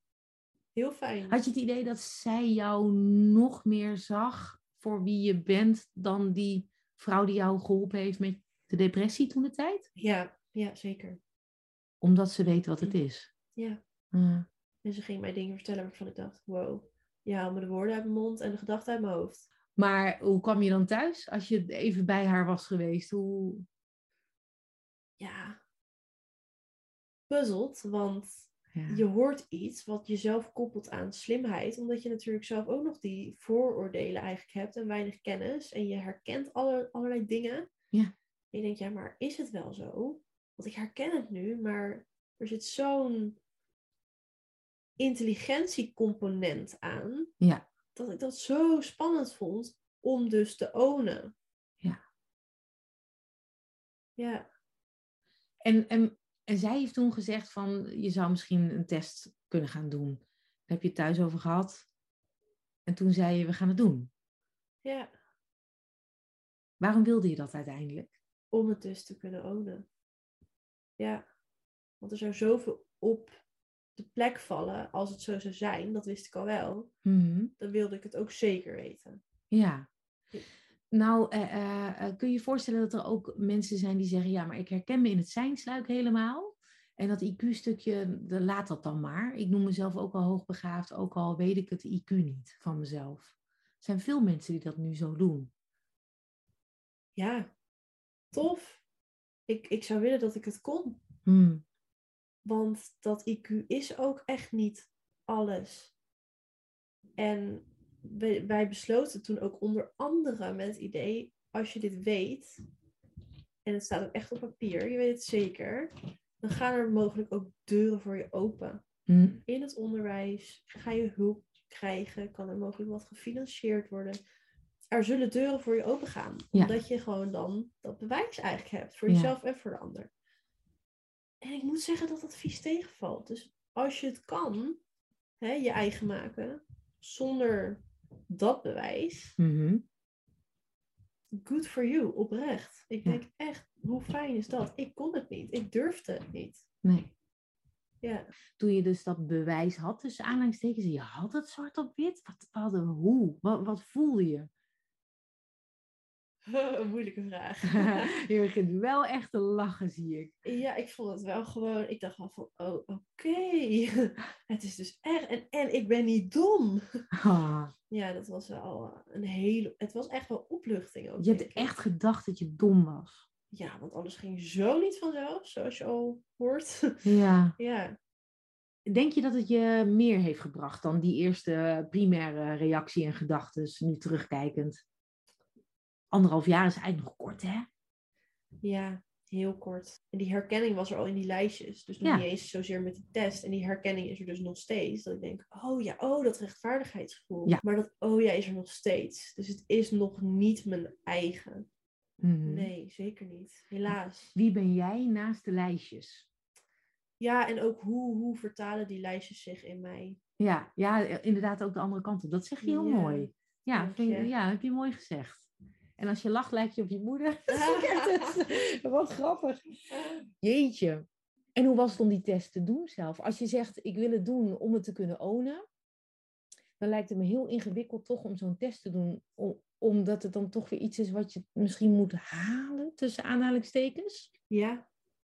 heel fijn. Had je het idee dat zij jou nog meer zag voor wie je bent dan die vrouw die jou geholpen heeft met de depressie toen de tijd? Ja, ja, zeker. Omdat ze weet wat het is. Ja. En ze ging mij dingen vertellen waarvan ik dacht, wow, je haalt me de woorden uit mijn mond en de gedachten uit mijn hoofd. Maar hoe kwam je dan thuis als je even bij haar was geweest? Hoe... Ja, puzzeld, want Ja. je hoort iets wat je zelf koppelt aan slimheid, omdat je natuurlijk zelf ook nog die vooroordelen eigenlijk hebt en weinig kennis en je herkent alle, allerlei dingen. Ja. En je denkt, ja, maar is het wel zo? Want ik herken het nu, maar er zit zo'n intelligentiecomponent aan, Ja. Dat ik dat zo spannend vond om dus te ownen. Ja. Ja, En, en, en zij heeft toen gezegd van, je zou misschien een test kunnen gaan doen. Daar heb je het thuis over gehad. En toen zei je, we gaan het doen. ja. Waarom wilde je dat uiteindelijk? om het dus te kunnen ownen. Ja, want er zou zoveel op de plek vallen als het zo zou zijn, dat wist ik al wel. Mhm. Dan wilde ik het ook zeker weten. Ja. Nou, eh, eh, eh, kun je je voorstellen dat er ook mensen zijn die zeggen, ja, maar ik herken me in het zijnsluik helemaal. En dat IQ-stukje, laat dat dan maar. Ik noem mezelf ook al hoogbegaafd, ook al weet ik het IQ niet van mezelf. Er zijn veel mensen die dat nu zo doen. Ja, tof. Ik, ik zou willen dat ik het kon. Hmm. Want dat IQ is ook echt niet alles. En wij, wij besloten toen ook onder andere met het idee, als je dit weet, en het staat ook echt op papier, je weet het zeker, dan gaan er mogelijk ook deuren voor je open. Hmm. In het onderwijs ga je hulp krijgen, kan er mogelijk wat gefinancierd worden. Er zullen deuren voor je open gaan, Ja. omdat je gewoon dan dat bewijs eigenlijk hebt, voor Ja. jezelf en voor de ander. En ik moet zeggen dat dat vies tegenvalt. Dus als je het kan, hè, je eigen maken, zonder dat bewijs, Mhm. good for you, oprecht. Ik Ja. denk echt, hoe fijn is dat? Ik kon het niet, ik durfde het niet. Nee. Ja, Toen je dus dat bewijs had, tussen aanhalingstekens, en je had het zwart op wit. Wat, wat, hoe? Wat, wat voelde je? een moeilijke vraag. je begint wel echt te lachen, zie ik. Ja, ik vond het wel gewoon. Ik dacht wel van, oh, oké. Het is dus echt. En, en ik ben niet dom. Ah, Ja, dat was wel een hele. Het was echt wel opluchting ook. je hebt echt gedacht dat je dom was. Ja, want alles ging zo niet vanzelf, zoals je al hoort. Ja. ja. Denk je dat het je meer heeft gebracht dan die eerste primaire reactie en gedachten, nu terugkijkend? Anderhalf jaar is eigenlijk nog kort, hè? ja, heel kort. En die herkenning was er al in die lijstjes. Dus nog Ja. niet eens zozeer met die test. En die herkenning is er dus nog steeds. Dat ik denk, oh ja, oh, dat rechtvaardigheidsgevoel. Ja. Maar dat oh ja is er nog steeds. Dus het is nog niet mijn eigen. Mhm. Nee, zeker niet. Helaas. Wie ben jij naast de lijstjes? Ja, en ook hoe, hoe vertalen die lijstjes zich in mij? Ja, ja, inderdaad ook de andere kant op. Dat zeg je heel Ja, mooi. Ja, vind, ja, heb je mooi gezegd. En als je lacht, lijkt je op je moeder. Wat grappig. Jeetje. En hoe was het om die test te doen zelf? Als je zegt, ik wil het doen om het te kunnen ownen, dan lijkt het me heel ingewikkeld toch om zo'n test te doen, om- omdat het dan toch weer iets is wat je misschien moet halen, tussen aanhalingstekens. Ja,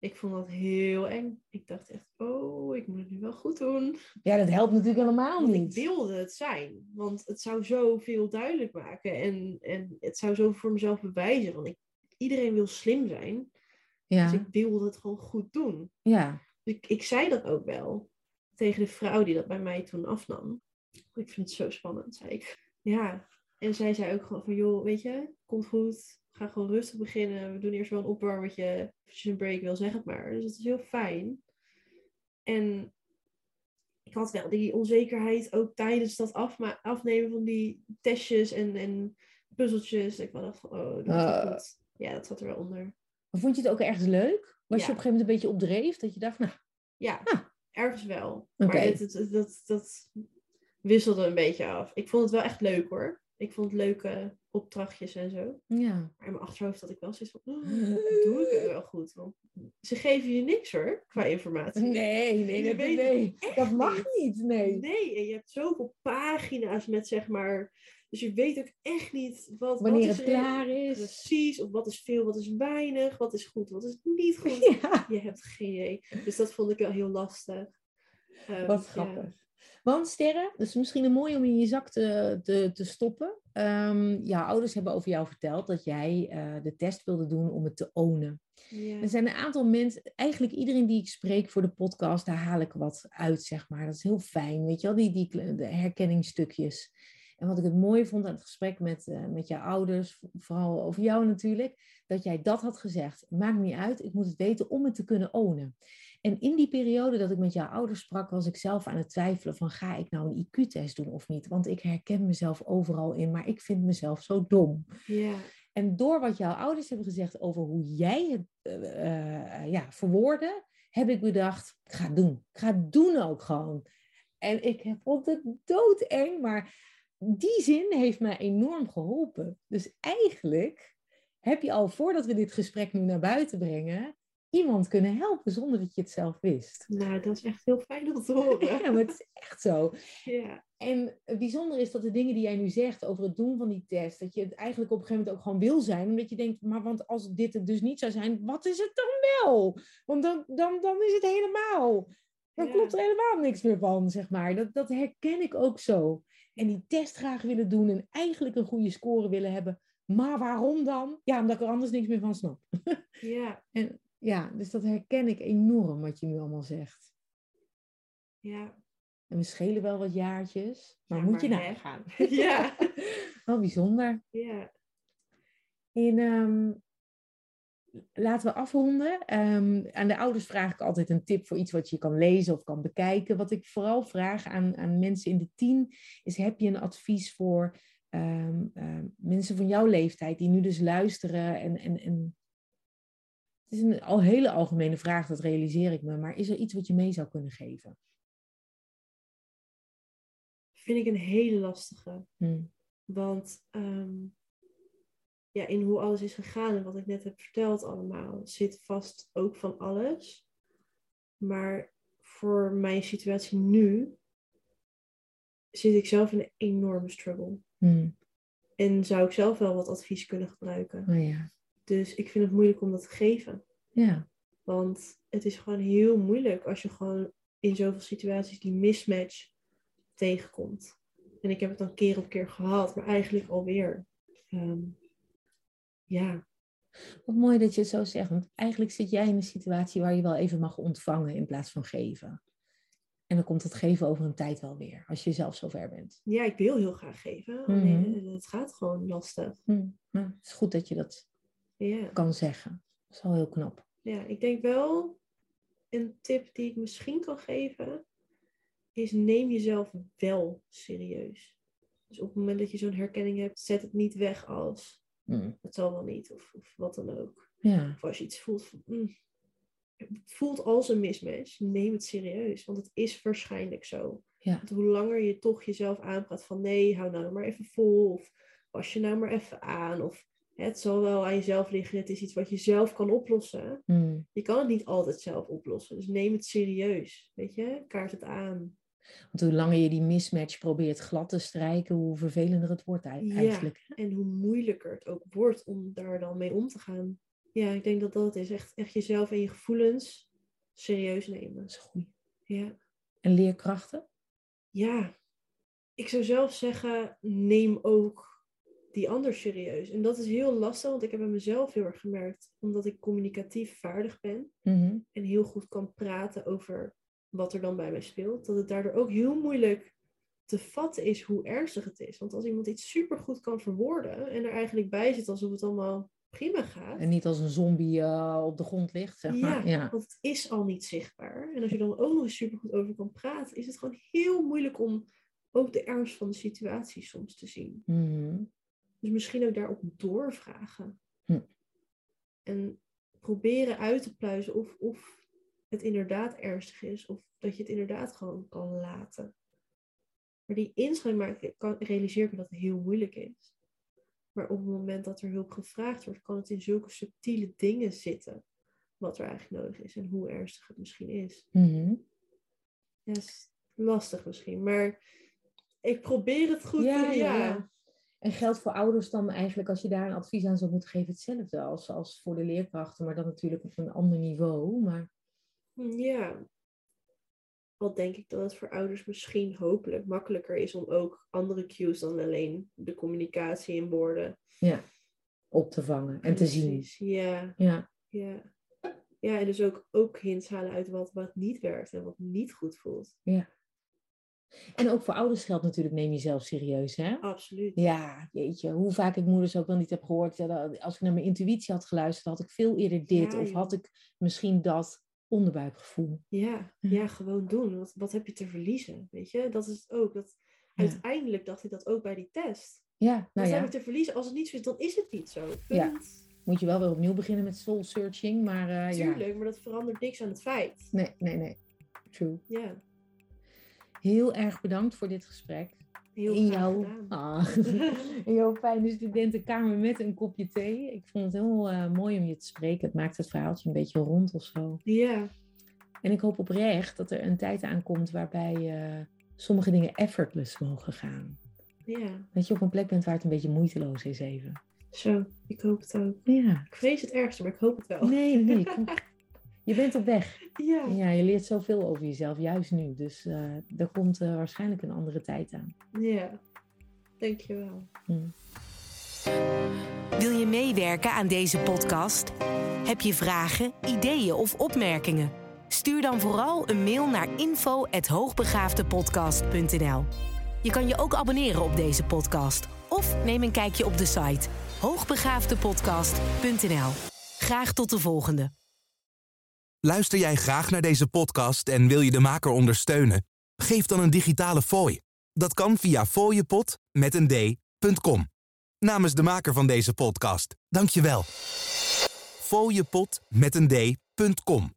Ik vond dat heel eng. Ik dacht echt, oh, ik moet het nu wel goed doen. Ja, dat helpt natuurlijk helemaal Want niet. ik wilde het zijn. Want het zou zoveel duidelijk maken. En, en het zou zo voor mezelf bewijzen. Want ik, iedereen wil slim zijn. Dus Ja, ik wilde het gewoon goed doen. ja. Dus ik, ik zei dat ook wel. Tegen de vrouw die dat bij mij toen afnam. Ik vind het zo spannend, zei ik. Ja. En zij zei ook gewoon van, joh, weet je, komt goed. Ga gewoon rustig beginnen. We doen eerst wel een opwarmetje. Eventjes een break wil, zeg het maar. Dus dat is heel fijn. En ik had wel die onzekerheid ook tijdens dat afma- afnemen van die testjes en, en puzzeltjes. Ik dacht van, oh, dat Ah. Ja, dat zat er wel onder. Maar vond je het ook ergens leuk? Was Ja. je op een gegeven moment een beetje op dreef? Dat je dacht, nou, Ja, Ah. ergens wel. Maar het, het, het- dat, dat wisselde een beetje af. Ik vond het wel echt leuk hoor. Ik vond leuke opdrachtjes en zo. ja. Maar in mijn achterhoofd had ik wel zoiets van, oh, doe ik het wel goed? Want ze geven je niks hoor, qua informatie. Nee, nee, Je nee, Dat mag niet. nee. Nee, en je hebt zoveel pagina's met zeg maar... Dus je weet ook echt niet wat... Wanneer wat het klaar is. Precies, of wat is veel, wat is weinig, wat is goed, wat is niet goed. Ja, Je hebt geen idee. Dus dat vond ik wel heel lastig. Ehm, wat grappig. Sterren, dat is misschien een mooi om in je zak te, te, te stoppen. Ehm, jouw ouders hebben over jou verteld dat jij eh, de test wilde doen om het te ownen. Ja. Er zijn een aantal mensen, eigenlijk iedereen die ik spreek voor de podcast, daar haal ik wat uit, zeg maar. Dat is heel fijn, weet je wel, die, die de herkenningsstukjes. En wat ik het mooie vond aan het gesprek met, eh, met jouw ouders, vooral over jou natuurlijk, dat jij dat had gezegd. Maakt niet uit, ik moet het weten om het te kunnen ownen. En in die periode dat ik met jouw ouders sprak, was ik zelf aan het twijfelen van ga ik nou een IQ-test doen of niet? Want ik herken mezelf overal in, maar ik vind mezelf zo dom. ja. En door wat jouw ouders hebben gezegd over hoe jij het eh, eh, ja, verwoordde, heb ik bedacht, ik ga het doen. Ik ga het doen ook gewoon. En ik heb vond het doodeng, maar die zin heeft mij enorm geholpen. Dus eigenlijk heb je al voordat we dit gesprek nu naar buiten brengen, iemand kunnen helpen zonder dat je het zelf wist. Nou, dat is echt heel fijn om te horen. Ja, maar het is echt zo. Ja. En het bijzondere is dat de dingen die jij nu zegt over het doen van die test, dat je het eigenlijk op een gegeven moment ook gewoon wil zijn. Omdat je denkt, maar want als dit het dus niet zou zijn, wat is het dan wel? Want dan, dan, dan is het helemaal. Dan Ja. klopt er helemaal niks meer van, zeg maar. Dat, dat herken ik ook zo. En die test graag willen doen en eigenlijk een goede score willen hebben. Maar waarom dan? Ja, omdat ik er anders niks meer van snap. Ja. En ja, dus dat herken ik enorm wat je nu allemaal zegt. Ja. En we schelen wel wat jaartjes, maar Ja, moet je maar hè? nagaan. Ja. Wel bijzonder. Ja. En ehm, laten we afronden. Ehm, aan de ouders vraag ik altijd een tip voor iets wat je kan lezen of kan bekijken. Wat ik vooral vraag aan, aan mensen in de tien is: heb je een advies voor ehm, mensen van jouw leeftijd die nu dus luisteren? En, en, en is een al hele algemene vraag, dat realiseer ik me. Maar is er iets wat je mee zou kunnen geven? Vind ik een hele lastige. Hm. Want ehm, ja, in hoe alles is gegaan en wat ik net heb verteld allemaal, zit vast ook van alles. Maar voor mijn situatie nu zit ik zelf in een enorme struggle. Hm. En zou ik zelf wel wat advies kunnen gebruiken. Oh ja. Dus ik vind het moeilijk om dat te geven. Ja. Want het is gewoon heel moeilijk als je gewoon in zoveel situaties die mismatch tegenkomt. En ik heb het dan keer op keer gehad, maar eigenlijk alweer. Ehm, ja, Wat mooi dat je het zo zegt. Want eigenlijk zit jij in een situatie waar je wel even mag ontvangen in plaats van geven. En dan komt het geven over een tijd wel weer, als je zelf zover bent. ja, ik wil heel graag geven. Alleen het gaat gewoon lastig. Hm. Nou, het is goed dat je dat Ja. kan zeggen. Dat is wel heel knap. ja, ik denk wel een tip die ik misschien kan geven, is neem jezelf wel serieus. Dus op het moment dat je zo'n herkenning hebt, zet het niet weg als Hm. het zal wel niet of, of wat dan ook. Ja. Of als je iets voelt mm, het voelt als een mismatch, neem het serieus. Want het is waarschijnlijk zo. Ja. Want hoe langer je toch jezelf aanpraat van nee, hou nou maar even vol. Of pas je nou maar even aan. Of het zal wel aan jezelf liggen. Het is iets wat je zelf kan oplossen. Hm. Je kan het niet altijd zelf oplossen. Dus neem het serieus. Weet je, kaart het aan. Want hoe langer je die mismatch probeert glad te strijken, hoe vervelender het wordt Ja. eigenlijk. En hoe moeilijker het ook wordt om daar dan mee om te gaan. Ja, ik denk dat dat is. Echt, echt jezelf en je gevoelens serieus nemen. Dat is goed. Ja. En leerkrachten? ja, ik zou zelf zeggen, neem ook die ander serieus. En dat is heel lastig, want ik heb bij mezelf heel erg gemerkt, omdat ik communicatief vaardig ben Mhm. en heel goed kan praten over wat er dan bij mij speelt, dat het daardoor ook heel moeilijk te vatten is hoe ernstig het is. Want als iemand iets supergoed kan verwoorden en er eigenlijk bij zit alsof het allemaal prima gaat, En niet als een zombie eh, op de grond ligt, zeg maar. ja, Ja. want het is al niet zichtbaar. En als je dan ook nog eens supergoed over kan praten, is het gewoon heel moeilijk om ook de ernst van de situatie soms te zien. Mhm. Dus misschien ook daarop doorvragen. Hm. En proberen uit te pluizen of, of het inderdaad ernstig is, of dat je het inderdaad gewoon kan laten. Maar die inschrijving maken, kan, realiseer ik me dat het heel moeilijk is. Maar op het moment dat er hulp gevraagd wordt, kan het in zulke subtiele dingen zitten. Wat er eigenlijk nodig is en hoe ernstig het misschien is. Mhm. Ja, is lastig misschien, maar ik probeer het goed Ja, te... ja, ja. En geldt voor ouders dan eigenlijk, als je daar een advies aan zou moeten geven, hetzelfde als, als voor de leerkrachten, maar dan natuurlijk op een ander niveau. Maar Ja. Al denk ik dat het voor ouders misschien hopelijk makkelijker is om ook andere cues dan alleen de communicatie in woorden. ja, op te vangen en te zien. Ja, Ja, ja. Ja, en dus ook, ook hints halen uit wat, wat niet werkt en wat niet goed voelt. ja. En ook voor ouders geldt natuurlijk, neem jezelf serieus, hè? Absoluut. Ja, jeetje, hoe vaak ik moeders ook wel niet heb gehoord. dat- Als ik naar mijn intuïtie had geluisterd, had ik veel eerder dit. Ja, of had ik misschien dat onderbuikgevoel. Ja, Mhm. ja, gewoon doen. Wat, wat heb je te verliezen? Weet je, dat is het ook. Dat, Ja. Uiteindelijk dacht ik dat ook bij die test. Ja, Wat nou heb ja, ik te verliezen? Als het niet zo is, dan is het niet zo. Ja. Moet je wel weer opnieuw beginnen met soul searching. Maar eh, ja, Tuurlijk, maar dat verandert niks aan het feit. nee, nee, nee. True. Ja, Heel erg bedankt voor dit gesprek. heel in, jouw, ah, in jouw fijne studentenkamer met een kopje thee. Ik vond het heel eh, mooi om je te spreken. Het maakt het verhaaltje een beetje rond of zo. Ja, En ik hoop oprecht dat er een tijd aankomt waarbij eh, sommige dingen effortless mogen gaan. ja. Dat je op een plek bent waar het een beetje moeiteloos is even. Zo, ik hoop het ook. Ja. Ik vrees het ergste, maar ik hoop het wel. Nee, nee. Je bent op weg. Ja, Ja, je leert zoveel over jezelf, juist nu. Dus eh, er komt eh, waarschijnlijk een andere tijd aan. ja. Dankjewel. Hm. Wil je meewerken aan deze podcast? Heb je vragen, ideeën of opmerkingen? Stuur dan vooral een mail naar info@hoogbegaafdepodcast.nl. Je kan je ook abonneren op deze podcast of neem een kijkje op de site hoogbegaafdepodcast.nl. Graag tot de volgende. Luister jij graag naar deze podcast en wil je de maker ondersteunen? Geef dan een digitale fooi. Dat kan via fooiepot met een d.com. Namens de maker van deze podcast, dank je wel. fooiepot met een d.com